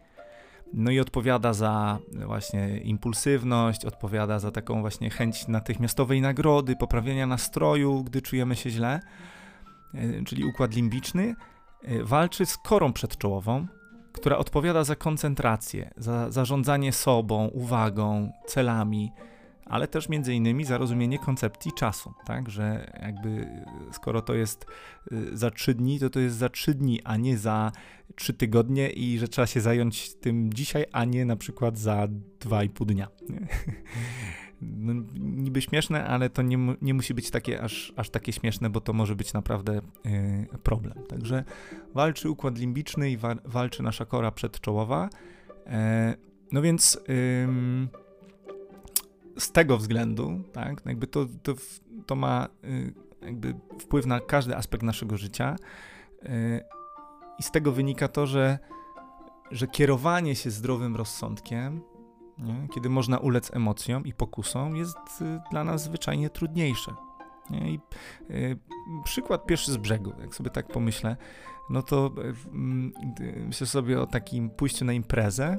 no i odpowiada za właśnie impulsywność, odpowiada za taką właśnie chęć natychmiastowej nagrody, poprawienia nastroju, gdy czujemy się źle czyli układ limbiczny, e, walczy z korą przedczołową, która odpowiada za koncentrację, za zarządzanie sobą, uwagą, celami, ale też między innymi za rozumienie koncepcji czasu, tak, że jakby skoro to jest e, za trzy dni, to to jest za trzy dni, a nie za trzy tygodnie i że trzeba się zająć tym dzisiaj, a nie na przykład za dwa i pół dnia. no, niby śmieszne, ale to nie, nie musi być takie aż, aż takie śmieszne, bo to może być naprawdę y, problem. Także walczy układ limbiczny i wa walczy nasza kora przedczołowa. E, no więc z tego względu, tak, jakby to, to, to ma y, jakby wpływ na każdy aspekt naszego życia. Y, I z tego wynika to, że, że kierowanie się zdrowym rozsądkiem nie? kiedy można ulec emocjom i pokusom, jest y, dla nas zwyczajnie trudniejsze. Nie? I y, przykład pierwszy z brzegu, jak sobie tak pomyślę, no to y, myślę sobie o takim pójściu na imprezę,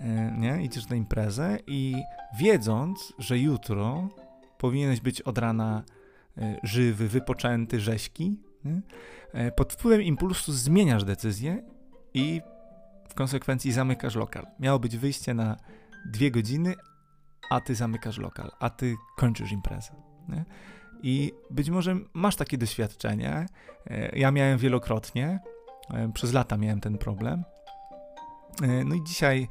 y, nie? Idziesz na imprezę i wiedząc, że jutro powinieneś być od rana żywy, wypoczęty, rześki, nie? pod wpływem impulsu zmieniasz decyzję i w konsekwencji zamykasz lokal. Miało być wyjście na dwie godziny, a ty zamykasz lokal, a ty kończysz imprezę. Nie? I być może masz takie doświadczenie. E, ja miałem wielokrotnie, e, przez lata miałem ten problem. E, no i dzisiaj,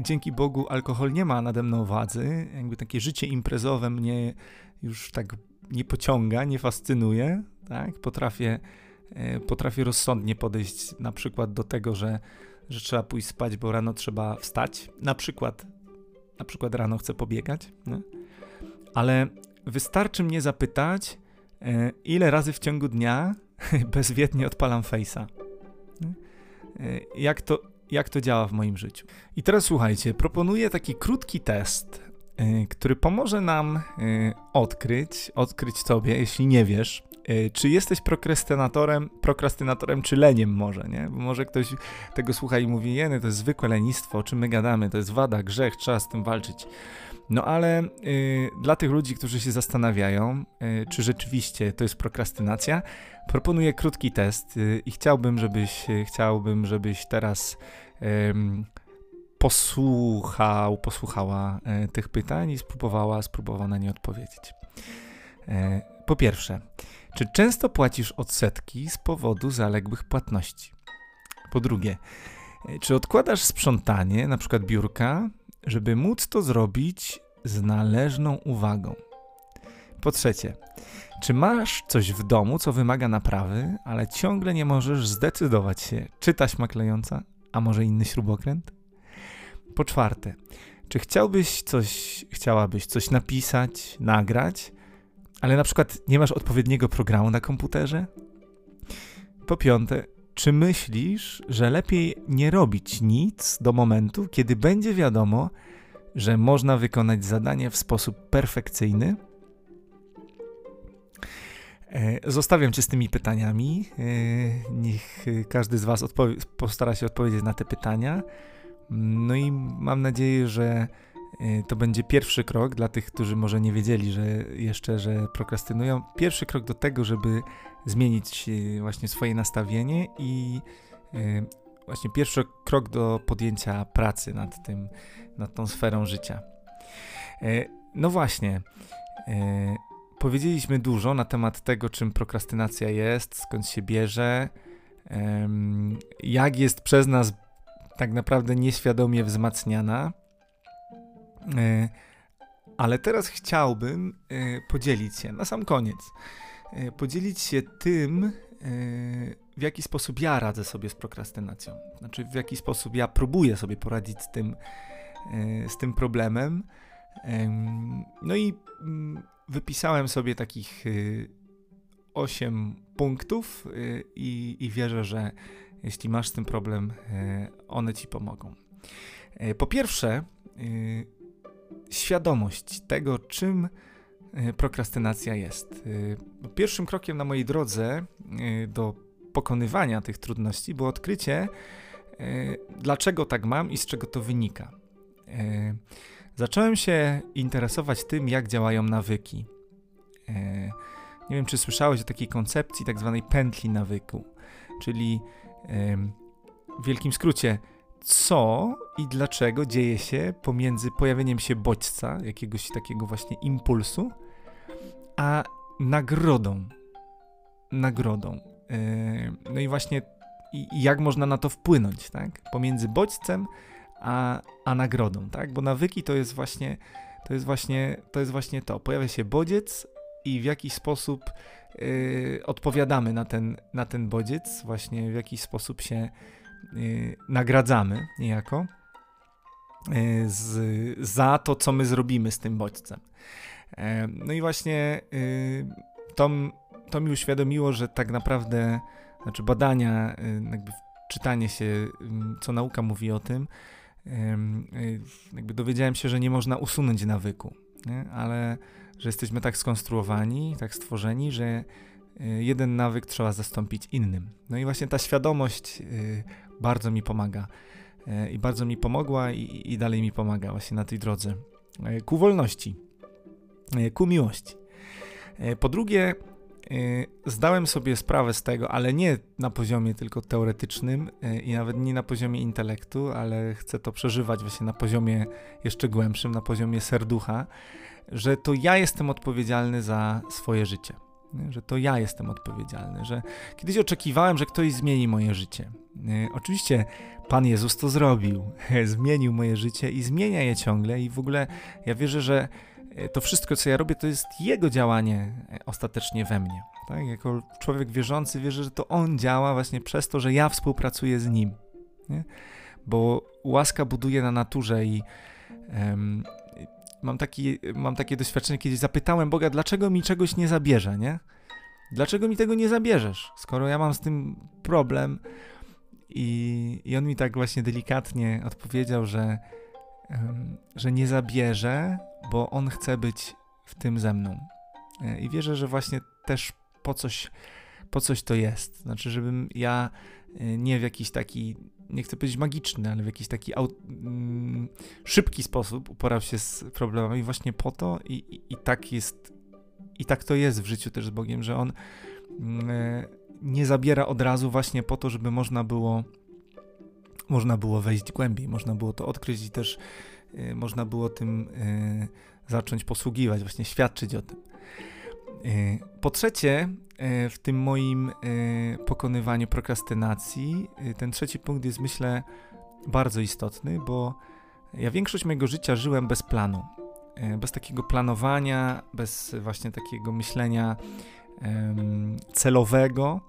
dzięki Bogu, alkohol nie ma nade mną wadzy. Jakby takie życie imprezowe mnie już tak nie pociąga, nie fascynuje. Tak? Potrafię, potrafię rozsądnie podejść na przykład do tego, że, że trzeba pójść spać, bo rano trzeba wstać. Na przykład, na przykład rano chcę pobiegać. Nie? Ale Wystarczy mnie zapytać, e, ile razy w ciągu dnia bezwiednie odpalam Face'a. E, jak to, jak to działa w moim życiu. I teraz słuchajcie, proponuję taki krótki test, e, który pomoże nam odkryć, odkryć tobie, jeśli nie wiesz, czy jesteś prokrastynatorem, prokrastynatorem czy leniem może, nie? Bo może ktoś tego słucha i mówi, jeny, to jest zwykłe lenistwo, o czym my gadamy, to jest wada, grzech, trzeba z tym walczyć. No ale y, dla tych ludzi, którzy się zastanawiają, y, czy rzeczywiście to jest prokrastynacja, proponuję krótki test y, i chciałbym, żebyś, y, chciałbym, żebyś teraz posłuchał, posłuchała y, tych pytań i spróbowała, spróbowała na nie odpowiedzieć. E, po pierwsze, czy często płacisz odsetki z powodu zaległych płatności? Po drugie, y, czy odkładasz sprzątanie, na przykład biurka, żeby móc to zrobić z należną uwagą. Po trzecie, czy masz coś w domu, co wymaga naprawy, ale ciągle nie możesz zdecydować się, czy taśma klejąca, a może inny śrubokręt? Po czwarte, czy chciałbyś coś, chciałabyś coś napisać, nagrać, ale na przykład nie masz odpowiedniego programu na komputerze? Po piąte, czy myślisz, że lepiej nie robić nic do momentu, kiedy będzie wiadomo, że można wykonać zadanie w sposób perfekcyjny? E, zostawiam Cię z tymi pytaniami. E, niech każdy z Was postara się odpowiedzieć na te pytania. No i mam nadzieję, że e, to będzie pierwszy krok dla tych, którzy może nie wiedzieli, że jeszcze, że prokrastynują. Pierwszy krok do tego, żeby zmienić właśnie swoje nastawienie i właśnie pierwszy krok do podjęcia pracy nad tym, nad tą sferą życia. No właśnie, powiedzieliśmy dużo na temat tego, czym prokrastynacja jest, skąd się bierze, jak jest przez nas tak naprawdę nieświadomie wzmacniana. E, ale teraz chciałbym podzielić się na sam koniec. Podzielić się tym, w jaki sposób ja radzę sobie z prokrastynacją. Znaczy, w jaki sposób ja próbuję sobie poradzić z tym, e, z tym problemem. No i mm, wypisałem sobie takich 8 e, punktów e, i, i wierzę, że jeśli masz z tym problem, one ci pomogą. Po pierwsze, świadomość tego, czym prokrastynacja jest. Pierwszym krokiem na mojej drodze do pokonywania tych trudności było odkrycie, e, dlaczego tak mam i z czego to wynika. E, zacząłem się interesować tym, jak działają nawyki. E, nie wiem, czy słyszałeś o takiej koncepcji tak zwanej pętli nawyku, czyli w wielkim skrócie, co i dlaczego dzieje się pomiędzy pojawieniem się bodźca, jakiegoś takiego właśnie impulsu, a nagrodą. Nagrodą. Yy, no i właśnie i, jak można na to wpłynąć, tak? Pomiędzy bodźcem a, a nagrodą, tak? Bo nawyki to jest właśnie to jest właśnie to jest właśnie to. Pojawia się bodziec i w jakiś sposób yy, odpowiadamy na ten, na ten bodziec, właśnie w jakiś sposób się nagradzamy niejako yy, z, za to, co my zrobimy z tym bodźcem. Yy, no i właśnie to to mi uświadomiło, że tak naprawdę, znaczy badania, y, jakby czytanie się, y, co nauka mówi o tym, y, jakby dowiedziałem się, że nie można usunąć nawyku. nie? ale że jesteśmy tak skonstruowani, tak stworzeni, że y, jeden nawyk trzeba zastąpić innym. No i właśnie ta świadomość y, bardzo mi pomaga. Y, I bardzo mi pomogła i, i dalej mi pomaga właśnie na tej drodze ku wolności, ku miłości. Po drugie, zdałem sobie sprawę z tego, ale nie na poziomie tylko teoretycznym i nawet nie na poziomie intelektu, ale chcę to przeżywać właśnie na poziomie jeszcze głębszym, na poziomie serducha, że to ja jestem odpowiedzialny za swoje życie. Że to ja jestem odpowiedzialny, że kiedyś oczekiwałem, że ktoś zmieni moje życie. Oczywiście Pan Jezus to zrobił, zmienił moje życie i zmienia je ciągle, i w ogóle ja wierzę, że e, to wszystko, co ja robię, to jest Jego działanie e, ostatecznie we mnie. Tak? Jako człowiek wierzący wierzę, że to On działa właśnie przez to, że ja współpracuję z Nim. Nie? Bo łaska buduje na naturze i um, mam, taki, mam takie doświadczenie, kiedy zapytałem Boga, dlaczego mi czegoś nie zabierze, nie? Dlaczego mi tego nie zabierzesz, skoro ja mam z tym problem? I, i on mi tak właśnie delikatnie odpowiedział, że, że nie zabierze, bo on chce być w tym ze mną. E, I wierzę, że właśnie też po coś, po coś to jest. Znaczy, żebym ja e, nie w jakiś taki nie chcę powiedzieć magiczny, ale w jakiś taki mm, szybki sposób uporał się z problemami właśnie po to i, i, i, tak jest, i tak to jest w życiu też z Bogiem, że On mm, e, nie zabiera od razu właśnie po to, żeby można było można było wejść głębiej, można było to odkryć i też y, można było tym y, zacząć posługiwać, właśnie świadczyć o tym. Y, po trzecie, y, w tym moim y, pokonywaniu prokrastynacji, ten trzeci punkt jest myślę bardzo istotny, bo ja większość mojego życia żyłem bez planu. Bez takiego planowania, bez właśnie takiego myślenia celowego.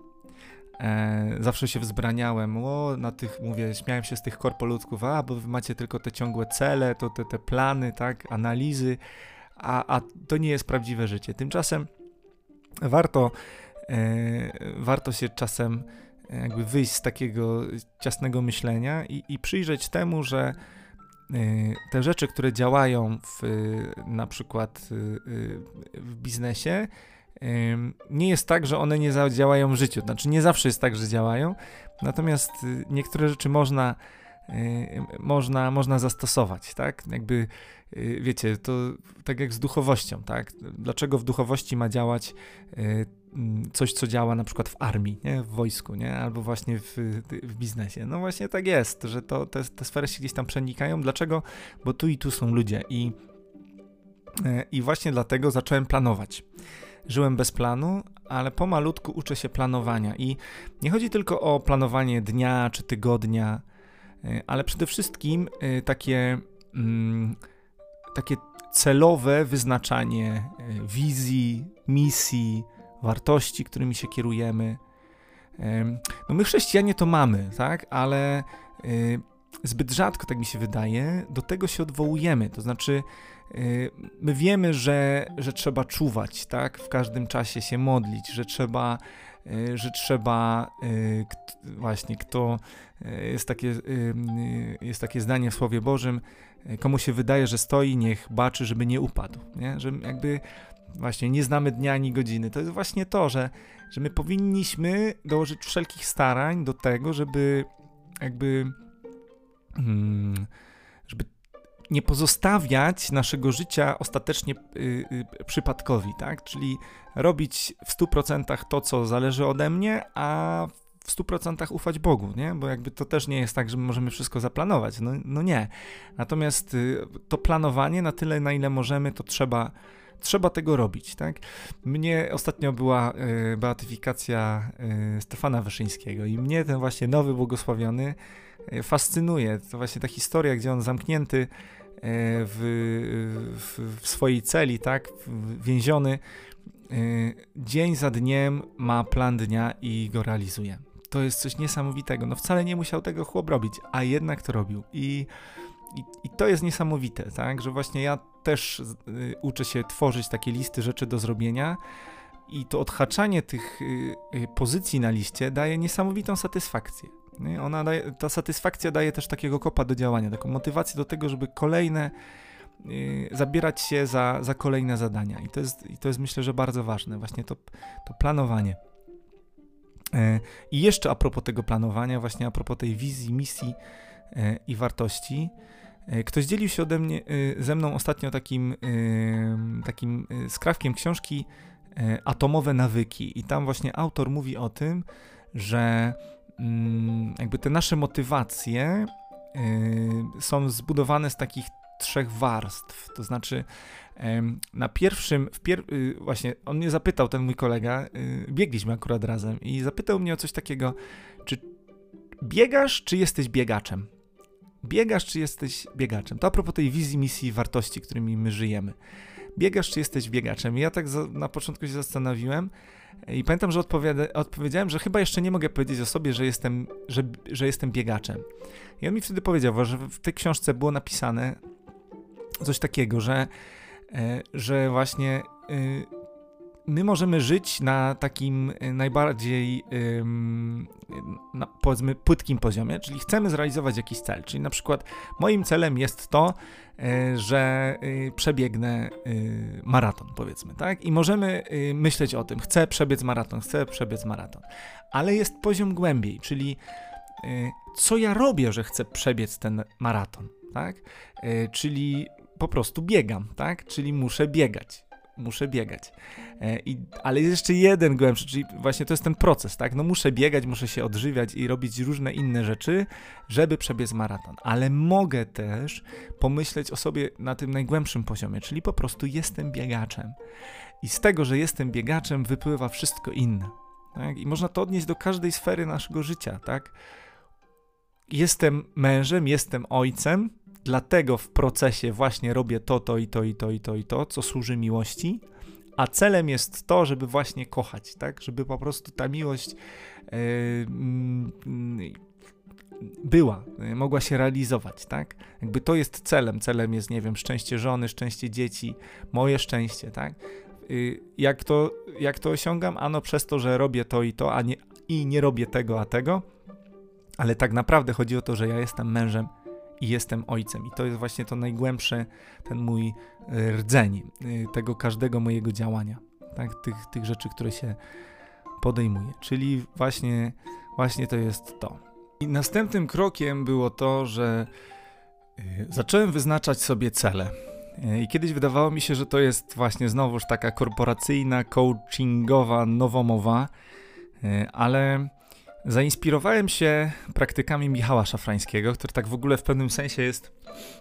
Zawsze się wzbraniałem, o, na tych, mówię, śmiałem się z tych korpoludków, a, bo wy macie tylko te ciągłe cele, to te, te plany, tak, analizy, a, a to nie jest prawdziwe życie. Tymczasem warto, e, warto się czasem e, jakby wyjść z takiego ciasnego myślenia i, i przyjrzeć temu, że e, te rzeczy, które działają w, na przykład w biznesie, nie jest tak, że one nie zadziałają w życiu. Znaczy, nie zawsze jest tak, że działają, natomiast niektóre rzeczy można, można, można zastosować, tak? Jakby Y, wiecie, to tak jak z duchowością, tak? Dlaczego w duchowości ma działać y, mm, coś, co działa na przykład w armii, nie? w wojsku, nie? albo właśnie w, w biznesie. No właśnie tak jest, że to, te, te sfery się gdzieś tam przenikają. Dlaczego? Bo tu i tu są ludzie i, y, i właśnie dlatego zacząłem planować. Żyłem bez planu, ale pomalutku uczę się planowania i nie chodzi tylko o planowanie dnia czy tygodnia, ale przede wszystkim takie... Mm, takie celowe wyznaczanie e, wizji, misji, wartości, którymi się kierujemy. No my chrześcijanie to mamy, tak, ale zbyt rzadko, tak mi się wydaje, do tego się odwołujemy. To znaczy, my wiemy, że, że trzeba czuwać, tak, w każdym czasie się modlić, że trzeba, że trzeba, właśnie, kto jest takie, jest takie zdanie w Słowie Bożym, komu się wydaje, że stoi, niech baczy, żeby nie upadł. Nie? Że jakby właśnie nie znamy dnia ani godziny. To jest właśnie to, że, że my powinniśmy dołożyć wszelkich starań do tego, żeby jakby hmm, nie pozostawiać naszego życia ostatecznie y, y, przypadkowi, tak? Czyli robić w 100% to, co zależy ode mnie, a w 100% ufać Bogu, nie? Bo jakby to też nie jest tak, że możemy wszystko zaplanować. No, no nie. Natomiast y, to planowanie na tyle, na ile możemy, to trzeba trzeba tego robić, tak? Mnie ostatnio była y, beatyfikacja y, Stefana Wyszyńskiego i mnie ten właśnie nowy błogosławiony y, fascynuje. To właśnie ta historia, gdzie on zamknięty w, w, w, swojej celi, tak? Więziony, y, dzień za dniem ma plan dnia i go realizuje to jest coś niesamowitego. No wcale nie musiał tego chłop robić, a jednak to robił. I, i, i to jest niesamowite, tak? Że właśnie ja też y, uczę się tworzyć takie listy rzeczy do zrobienia. I to odhaczanie tych y, y, pozycji na liście daje niesamowitą satysfakcję. Nie? Ona daje, ta satysfakcja daje też takiego kopa do działania, taką motywację do tego, żeby kolejne y, zabierać się za, za kolejne zadania. I to, jest, I to jest myślę, że bardzo ważne, właśnie to, to planowanie. E, I jeszcze a propos tego planowania, właśnie a propos tej wizji, misji e, i wartości, e, Ktoś dzielił się ode mnie, ze mną ostatnio takim, takim skrawkiem książki Atomowe nawyki. I tam właśnie autor mówi o tym, że jakby te nasze motywacje są zbudowane z takich trzech warstw. To znaczy, na pierwszym, pier y, właśnie, on mnie zapytał, ten mój kolega, y, biegliśmy akurat razem i zapytał mnie o coś takiego, czy biegasz, czy jesteś biegaczem? Biegasz, czy jesteś biegaczem? To a propos tej wizji, misji, wartości, którymi my żyjemy. Biegasz, czy jesteś biegaczem? I ja tak za, na początku się zastanowiłem i pamiętam, że odpowiedziałem, że chyba jeszcze nie mogę powiedzieć o sobie, że jestem, że, że jestem biegaczem. I on mi wtedy powiedział, że w tej książce było napisane coś takiego, że E, że właśnie y, my możemy żyć na takim y, najbardziej, na, powiedzmy, płytkim poziomie, czyli chcemy zrealizować jakiś cel. Czyli na przykład moim celem jest to, e, że y, przebiegnę maraton, powiedzmy, tak? I możemy myśleć o tym, chcę przebiec maraton, chcę przebiec maraton. Ale jest poziom głębiej, czyli co ja robię, że chcę przebiec ten maraton, tak? Czyli po prostu biegam, tak? Czyli muszę biegać. Muszę biegać. E, i, ale jest jeszcze jeden głębszy, czyli właśnie to jest ten proces, tak? No muszę biegać, muszę się odżywiać i robić różne inne rzeczy, żeby przebiec maraton. Ale mogę też pomyśleć o sobie na tym najgłębszym poziomie, czyli po prostu jestem biegaczem. I z tego, że jestem biegaczem, wypływa wszystko inne. Tak? I można to odnieść do każdej sfery naszego życia, tak? Jestem mężem, jestem ojcem, dlatego w procesie właśnie robię to, to i to i to i to i to, co służy miłości, a celem jest to, żeby właśnie kochać, tak? Żeby po prostu ta miłość yy, yy, była, yy, mogła się realizować, tak? Jakby to jest celem. Celem jest, nie wiem, szczęście żony, szczęście dzieci, moje szczęście, tak? Y, jak to, jak to osiągam? Ano przez to, że robię to i to, a nie, i nie robię tego, a tego. Ale tak naprawdę chodzi o to, że ja jestem mężem i jestem ojcem. I to jest właśnie to najgłębsze, ten mój e, rdzeń e, tego każdego mojego działania, tak? tych, tych rzeczy, które się podejmuje. Czyli właśnie, właśnie to jest to. I następnym krokiem było to, że e, zacząłem wyznaczać sobie cele. I kiedyś wydawało mi się, że to jest właśnie znowuż taka korporacyjna, coachingowa nowomowa, ale Zainspirowałem się praktykami Michała Szafrańskiego, który tak w ogóle w pewnym sensie jest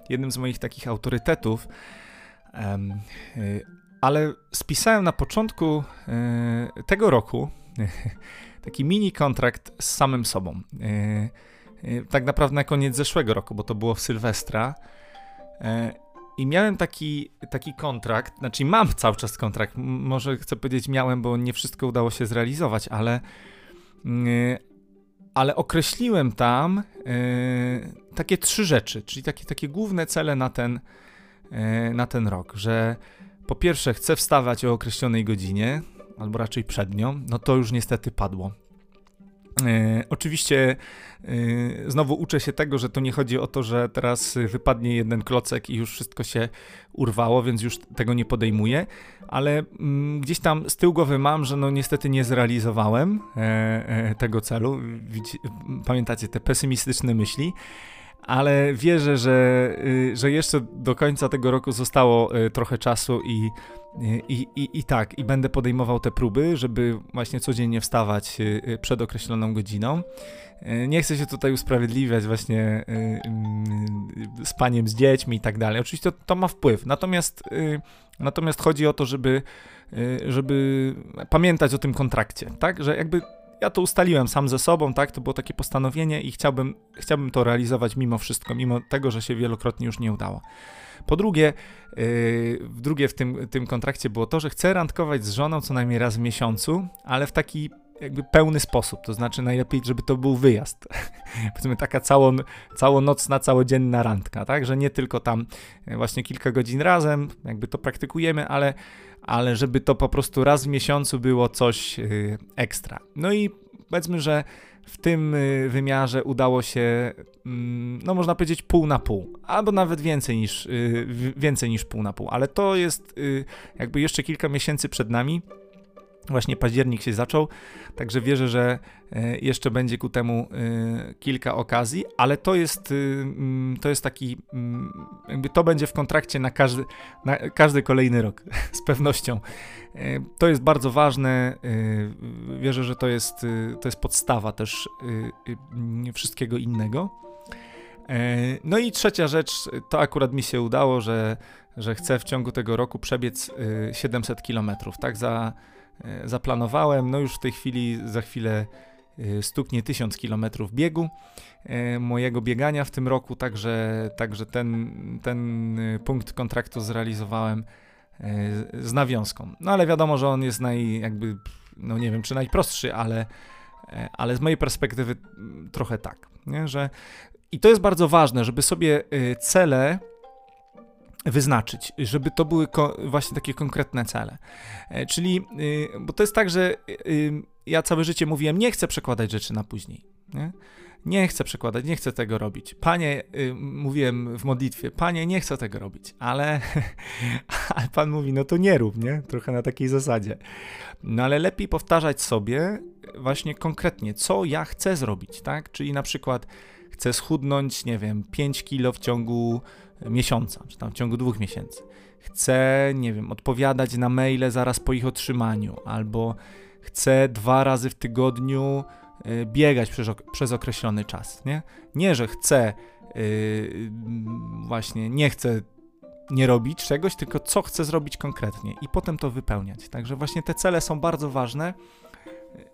jednym z moich takich autorytetów. Y, ale spisałem na początku y, tego roku taki mini kontrakt z samym sobą. Y, tak naprawdę na koniec zeszłego roku, bo to było w Sylwestra. I miałem taki, taki kontrakt, znaczy mam cały czas kontrakt, może chcę powiedzieć miałem, bo nie wszystko udało się zrealizować, ale, ale określiłem tam yy, takie trzy rzeczy, czyli takie, takie główne cele na ten, yy, na ten rok, że po pierwsze chcę wstawać o określonej godzinie, albo raczej przed nią, no to już niestety padło. E, oczywiście e, znowu uczę się tego, że to nie chodzi o to, że teraz wypadnie jeden klocek i już wszystko się urwało, więc już tego nie podejmuję, ale mm, gdzieś tam z tyłu głowy mam, że no niestety nie zrealizowałem e, tego celu. Pamiętacie te pesymistyczne myśli ale wierzę, że, y, że jeszcze do końca tego roku zostało trochę czasu i, i, i, i tak, i będę podejmował te próby, żeby właśnie codziennie wstawać y, przed określoną godziną. Nie chcę się tutaj usprawiedliwiać właśnie spaniem z dziećmi i tak dalej. Oczywiście to, to ma wpływ, natomiast, natomiast chodzi o to, żeby, żeby pamiętać o tym kontrakcie, tak, że jakby ja to ustaliłem sam ze sobą, tak? To było takie postanowienie i chciałbym, chciałbym to realizować mimo wszystko, mimo tego, że się wielokrotnie już nie udało. Po drugie, yy, drugie w tym, tym kontrakcie było to, że chcę randkować z żoną co najmniej raz w miesiącu, ale w taki jakby pełny sposób, to znaczy najlepiej, żeby to był wyjazd. Powiedzmy taka cało, całonocna, całodzienna randka, tak? Że nie tylko tam właśnie kilka godzin razem, jakby to praktykujemy, ale ale żeby to po prostu raz w miesiącu było coś yy, ekstra. No i powiedzmy, że w tym y, wymiarze udało się, mm, no można powiedzieć, pół na pół, albo nawet więcej niż, y, więcej niż pół na pół, ale to jest y, jakby jeszcze kilka miesięcy przed nami. Właśnie październik się zaczął, także wierzę, że jeszcze będzie ku temu kilka okazji, ale to jest, mm, to jest taki, mm, jakby to będzie w kontrakcie na każdy, na każdy kolejny rok, z pewnością. E, to jest bardzo ważne. E, wierzę, że to jest, e, to jest podstawa też wszystkiego innego. No i trzecia rzecz, to akurat mi się udało, że, że chcę w ciągu tego roku przebiec 700 km. Tak za, zaplanowałem. No już w tej chwili, za chwilę stuknie 1000 km biegu mojego biegania w tym roku, także, także ten, ten punkt kontraktu zrealizowałem E, z nawiązką. No ale wiadomo, że on jest naj, jakby, no nie wiem czy najprostszy, ale, e, ale z mojej perspektywy mm, trochę tak, nie? że i to jest bardzo ważne, żeby sobie e, cele wyznaczyć, żeby to były właśnie takie konkretne cele. Czyli, bo to jest tak, że ja całe życie mówiłem, nie chcę przekładać rzeczy na później. Nie? nie chcę przekładać, nie chcę tego robić. Panie, y, mówiłem w modlitwie, panie, nie chcę tego robić, ale, ale pan mówi, no to nie rób, nie? Trochę na takiej zasadzie. No ale lepiej powtarzać sobie właśnie konkretnie, co ja chcę zrobić, tak? Czyli na przykład chcę schudnąć, nie wiem, 5 kilo w ciągu miesiąca, czy tam w ciągu dwóch miesięcy. Chcę, nie wiem, odpowiadać na maile zaraz po ich otrzymaniu, albo chcę dwa razy w tygodniu Y, biegać przez, przez określony czas, nie? Nie, że chcę yy, właśnie, nie chcę nie robić czegoś, tylko co chcę zrobić konkretnie i potem to wypełniać. Także właśnie te cele są bardzo ważne.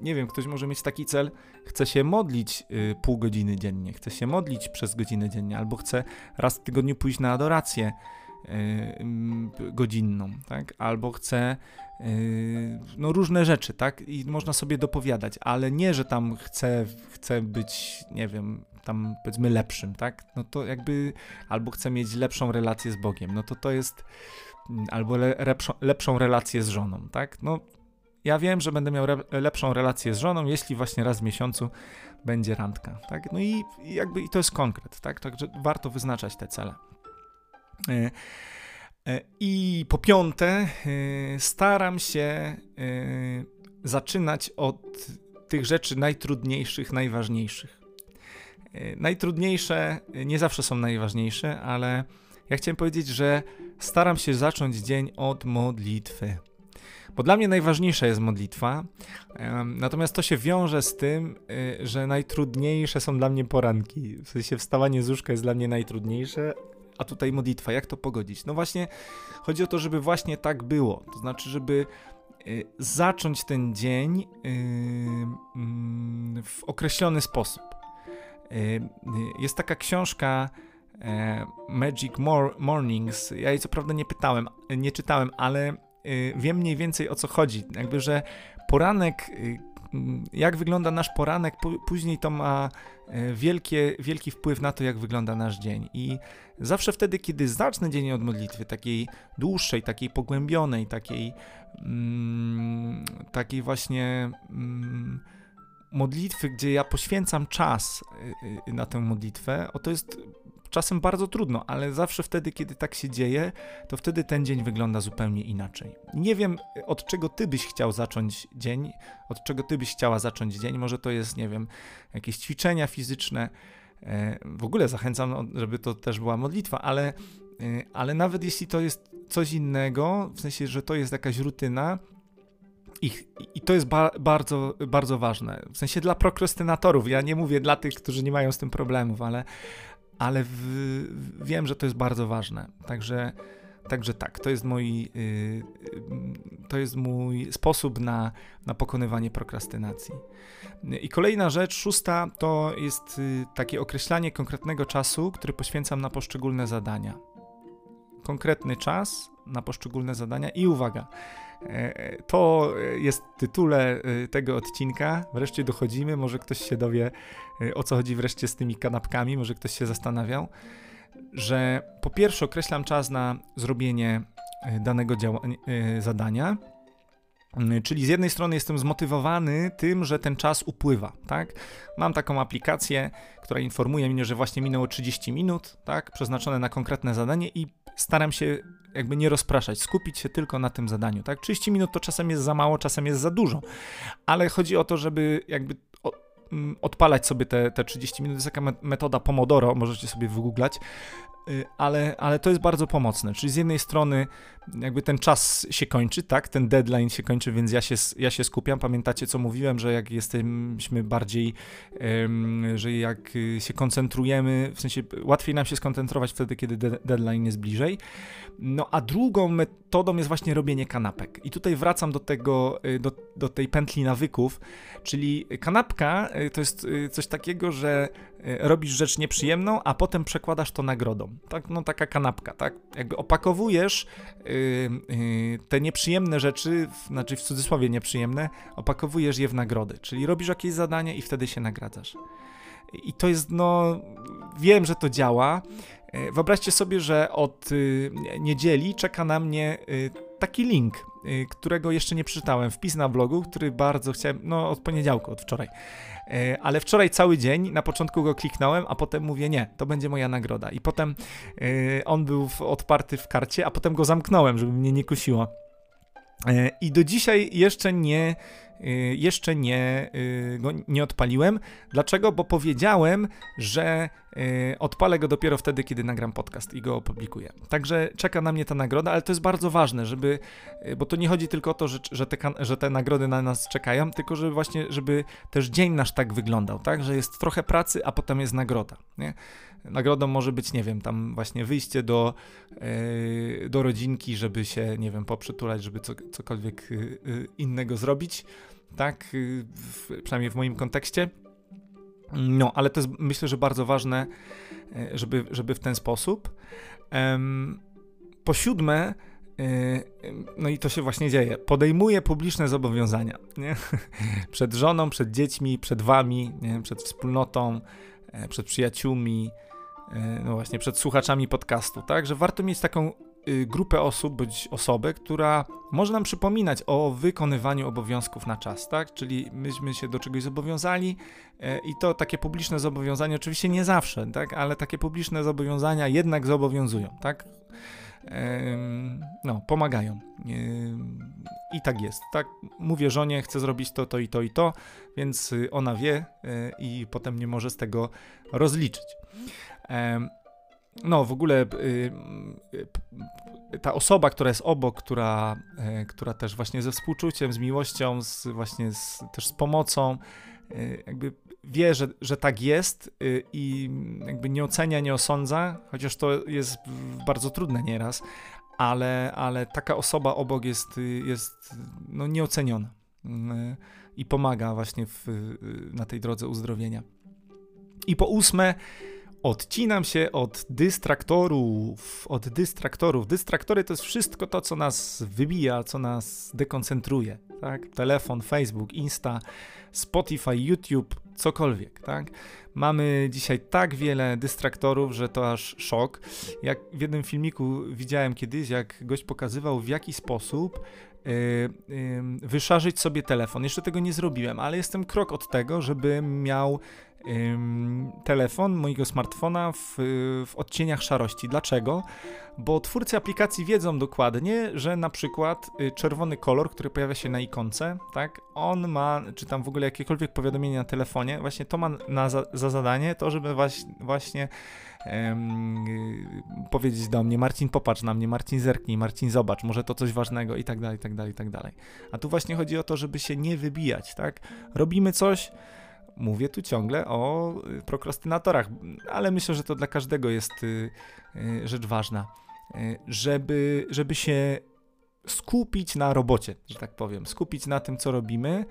Nie wiem, ktoś może mieć taki cel, chce się modlić yy, pół godziny dziennie, chce się modlić przez godzinę dziennie, albo chce raz w tygodniu pójść na adorację yy, godzinną, tak? Albo chce Yy, no różne rzeczy, tak? I można sobie dopowiadać, ale nie, że tam chcę, chcę być, nie wiem, tam powiedzmy lepszym, tak? No to jakby, albo chcę mieć lepszą relację z Bogiem, no to to jest, mm, albo le, lepszą, lepszą relację z żoną, tak? No ja wiem, że będę miał re, lepszą relację z żoną, jeśli właśnie raz w miesiącu będzie randka, tak? No i, i jakby i to jest konkret, tak? Także warto wyznaczać te cele. Yy. E, I po piąte, e, staram się e, zaczynać od tych rzeczy najtrudniejszych, najważniejszych. Najtrudniejsze nie zawsze są najważniejsze, ale ja chciałem powiedzieć, że staram się zacząć dzień od modlitwy. Bo dla mnie najważniejsza jest modlitwa, natomiast to się wiąże z tym, że najtrudniejsze są dla mnie poranki. W sensie wstawanie z łóżka jest dla mnie najtrudniejsze, a tutaj modlitwa. Jak to pogodzić? No właśnie chodzi o to, żeby właśnie tak było. To znaczy, żeby y, zacząć ten dzień y, mm, w określony sposób. Y, jest taka książka e, Magic Mornings. Ja jej co prawda nie pytałem, nie czytałem, ale wiem mniej więcej o co chodzi. Jakby, że poranek jak wygląda nasz poranek, później to ma e, wielkie, wielki wpływ na to, jak wygląda nasz dzień. I zawsze wtedy, kiedy zacznę dzień od modlitwy, takiej dłuższej, takiej pogłębionej, takiej, mm, takiej właśnie mm, modlitwy, gdzie ja poświęcam czas na tę modlitwę, o to jest czasem bardzo trudno, ale zawsze wtedy, kiedy tak się dzieje, to wtedy ten dzień wygląda zupełnie inaczej. Nie wiem, od czego ty byś chciał zacząć dzień, od czego ty byś chciała zacząć dzień. Może to jest, nie wiem, jakieś ćwiczenia fizyczne. E, w ogóle zachęcam, żeby to też była modlitwa, ale, e, ale nawet jeśli to jest coś innego, w sensie, że to jest jakaś rutyna, i, I, to jest ba bardzo, bardzo ważne. W sensie dla prokrastynatorów. Ja nie mówię dla tych, którzy nie mają z tym problemów, ale, ale w, wiem, że to jest bardzo ważne. Także, także tak, to jest mój, yy, to jest mój sposób na, na pokonywanie prokrastynacji. I kolejna rzecz, szósta, to jest yy, takie określanie konkretnego czasu, który poświęcam na poszczególne zadania. Konkretny czas na poszczególne zadania i uwaga, to jest tytule e, tego odcinka. Wreszcie dochodzimy, może ktoś się dowie e, o co chodzi wreszcie z tymi kanapkami, może ktoś się zastanawiał, że po pierwsze określam czas na zrobienie danego zadania. Mm, czyli z jednej strony jestem zmotywowany tym, że ten czas upływa, tak? Mam taką aplikację, która informuje mnie, że właśnie minęło 30 minut, tak? Przeznaczone na konkretne zadanie i staram się jakby nie rozpraszać, skupić się tylko na tym zadaniu, tak? 30 minut to czasem jest za mało, czasem jest za dużo, ale chodzi o to, żeby jakby mm, odpalać sobie te, te 30 minut. Jest taka metoda Pomodoro, możecie sobie wygooglać, ale, ale to jest bardzo pomocne. Czyli z jednej strony jakby ten czas się kończy, tak, ten deadline się kończy, więc ja się, ja się skupiam. Pamiętacie, co mówiłem, że jak jesteśmy bardziej, że jak y, się koncentrujemy, w sensie łatwiej nam się skoncentrować wtedy, kiedy de deadline jest bliżej. No a drugą metodą jest właśnie robienie kanapek. I tutaj wracam do tego, y, do, do tej pętli nawyków, czyli kanapka y, to jest coś takiego, że robisz rzecz nieprzyjemną, a potem przekładasz to nagrodą. Tak, no taka kanapka, tak? Jakby opakowujesz yy, te nieprzyjemne rzeczy, znaczy w cudzysłowie nieprzyjemne, opakowujesz je w nagrody. Czyli robisz jakieś zadanie i wtedy się nagradzasz. I to jest, no, wiem, że to działa. Y, wyobraźcie sobie, że od y, niedzieli czeka na mnie y, taki link, którego jeszcze nie przeczytałem, wpis na blogu, który bardzo chciałem, no od poniedziałku, od wczoraj. E, ale wczoraj cały dzień, na początku go kliknąłem, a potem mówię, nie, to będzie moja nagroda. I potem e, on był odparty w karcie, a potem go zamknąłem, żeby mnie nie kusiło. E, I do dzisiaj jeszcze nie jeszcze nie, y, go nie odpaliłem. Dlaczego? Bo powiedziałem, że y, odpalę go dopiero wtedy, kiedy nagram podcast i go opublikuję. Także czeka na mnie ta nagroda, ale to jest bardzo ważne, żeby, bo to nie chodzi tylko o to, że, że, te, że te nagrody na nas czekają, tylko żeby właśnie, żeby też dzień nasz tak wyglądał, tak, że jest trochę pracy, a potem jest nagroda, nie? Nagrodą może być, nie wiem, tam właśnie wyjście do, do rodzinki, żeby się, nie wiem, poprzytulać, żeby co, cokolwiek innego zrobić, tak, w, przynajmniej w moim kontekście. No, ale to jest myślę, że bardzo ważne, żeby, żeby w ten sposób. Po siódme, no i to się właśnie dzieje. Podejmuje publiczne zobowiązania. Nie? Przed żoną, przed dziećmi, przed wami, nie? przed wspólnotą, przed przyjaciółmi, E, no właśnie, przed słuchaczami podcastu, tak, że warto mieć taką y, grupę osób bądź osobę, która może nam przypominać o wykonywaniu obowiązków na czas, tak? Czyli myśmy się do czegoś zobowiązali e, i to takie publiczne zobowiązania, oczywiście nie zawsze, tak? Ale takie publiczne zobowiązania jednak zobowiązują, tak? No, pomagają. I tak jest, tak? Mówię żonie, chcę zrobić to, to i to i to, więc y, ona wie e, i potem nie może z tego rozliczyć. No, w ogóle y, y, ta osoba, która jest obok, która, e, która też właśnie ze współczuciem, z miłością, z, właśnie z, też z pomocą, e, jakby wie, że, że tak jest y, i jakby nie ocenia, nie osądza, chociaż to jest bardzo trudne nieraz, ale, ale taka osoba obok jest, jest no, nieoceniona i pomaga właśnie w, na tej drodze uzdrowienia. I po ósme, Odcinam się od dystraktorów, od dystraktorów. Dystraktory to jest wszystko to, co nas wybija, co nas dekoncentruje, tak? Telefon, Facebook, Insta, Spotify, YouTube, cokolwiek, tak? Mamy dzisiaj tak wiele dystraktorów, że to aż szok. Jak w jednym filmiku widziałem kiedyś, jak gość pokazywał w jaki sposób yy, yy, wyszarzyć sobie telefon. Jeszcze tego nie zrobiłem, ale jestem krok od tego, żeby miał telefon mojego smartfona w, w odcieniach szarości. Dlaczego? Bo twórcy aplikacji wiedzą dokładnie, że na przykład y, czerwony kolor, który pojawia się na ikonce, tak, on ma, czy tam w ogóle jakiekolwiek powiadomienie na telefonie, właśnie to ma na, za, za zadanie to, żeby właśnie, właśnie um, powiedzieć do mnie, Marcin popatrz na mnie, Marcin zerknij, Marcin zobacz, może to coś ważnego i tak dalej, i tak dalej, i tak dalej. A tu właśnie chodzi o to, żeby się nie wybijać, tak? Robimy coś, mówię tu ciągle o y, prokrastynatorach, ale myślę, że to dla każdego jest y, y, rzecz ważna, żeby, żeby się skupić na robocie, że tak powiem, skupić na tym, co robimy.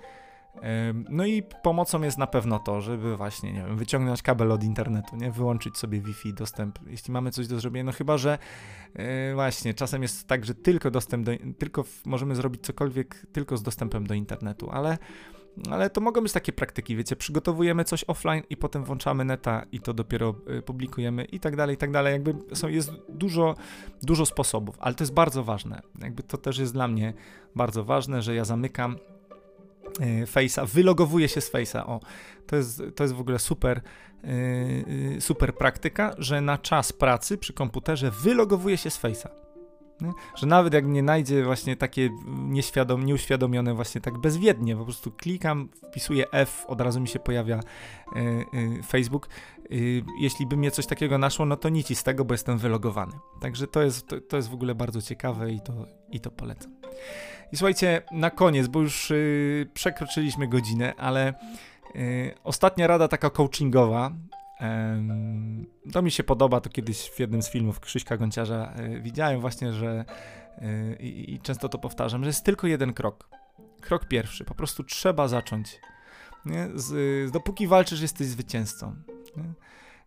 No i pomocą jest na pewno to, żeby właśnie, nie wiem, wyciągnąć kabel od internetu, nie, wyłączyć sobie Wi-Fi dostęp, jeśli mamy coś do zrobienia, no chyba, że właśnie czasem jest tak, że tylko dostęp do, tylko możemy zrobić cokolwiek tylko z dostępem do internetu, ale Ale to mogą być takie praktyki, wiecie, przygotowujemy coś offline i potem włączamy neta i to dopiero y, publikujemy i tak dalej, i tak dalej. Jakby są, jest dużo, dużo sposobów, ale to jest bardzo ważne. Jakby to też jest dla mnie bardzo ważne, że ja zamykam y, Face'a, wylogowuję się z Face'a. O, to jest, to jest w ogóle super, yy, super praktyka, że na czas pracy przy komputerze wylogowuję się z Face'a. Nie? Że nawet jak mnie najdzie właśnie takie nieświadom, nieuświadomione właśnie tak bezwiednie, po prostu klikam, wpisuję F, od razu mi się pojawia y, y, Facebook. Y, jeśli by mnie coś takiego naszło, no to nic z tego, bo jestem wylogowany. Także to jest, to, to jest w ogóle bardzo ciekawe i to, i to polecam. I słuchajcie, na koniec, bo już przekroczyliśmy godzinę, ale ostatnia rada taka coachingowa, to mi się podoba, to kiedyś w jednym z filmów Krzyśka Gonciarza e, widziałem właśnie, że e, i, często to powtarzam, że jest tylko jeden krok. Krok pierwszy, po prostu trzeba zacząć. Nie? Z, dopóki walczysz, jesteś zwycięzcą. Nie?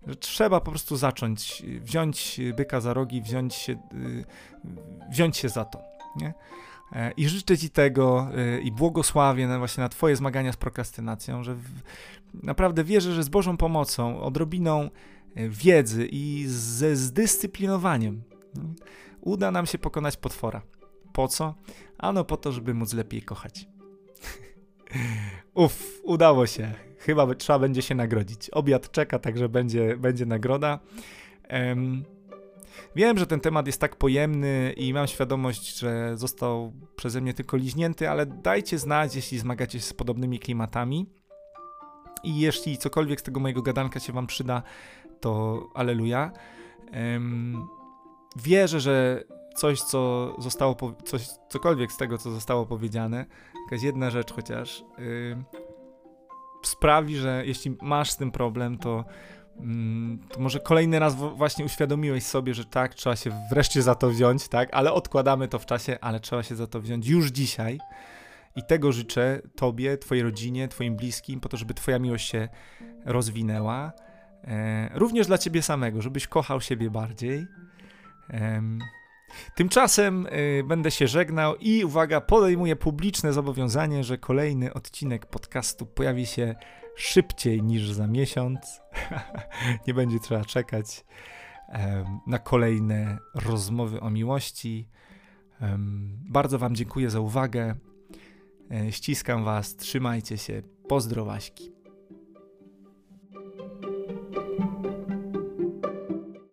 Że trzeba po prostu zacząć, wziąć byka za rogi, wziąć się, y, wziąć się za to. Nie? E, I życzę Ci tego i błogosławię na właśnie na Twoje zmagania z prokrastynacją, że w, naprawdę wierzę, że z Bożą pomocą, odrobiną e, wiedzy i ze zdyscyplinowaniem no, uda nam się pokonać potwora. Po co? Ano po to, żeby móc lepiej kochać. Uff, udało się. Chyba trzeba będzie się nagrodzić. Obiad czeka, także będzie, będzie nagroda. Um, wiem, że ten temat jest tak pojemny i mam świadomość, że został przeze mnie tylko liźnięty, ale dajcie znać, jeśli zmagacie się z podobnymi klimatami. I jeśli cokolwiek z tego mojego gadanka się wam przyda, to aleluja. Um, wierzę, że coś, co zostało, coś, cokolwiek z tego, co zostało powiedziane, jakaś jedna rzecz chociaż, yy, sprawi, że jeśli masz z tym problem, to, yy, to może kolejny raz właśnie uświadomiłeś sobie, że tak, trzeba się wreszcie za to wziąć, tak, ale odkładamy to w czasie, ale trzeba się za to wziąć już dzisiaj. I tego życzę Tobie, Twojej rodzinie, Twoim bliskim, po to, żeby Twoja miłość się rozwinęła. E, również dla Ciebie samego, żebyś kochał siebie bardziej. Tymczasem e, będę się żegnał i uwaga, podejmuję publiczne zobowiązanie, że kolejny odcinek podcastu pojawi się szybciej niż za miesiąc. Nie będzie trzeba czekać na kolejne rozmowy o miłości. Bardzo Wam dziękuję za uwagę. E, ściskam Was, trzymajcie się, pozdrowaśki.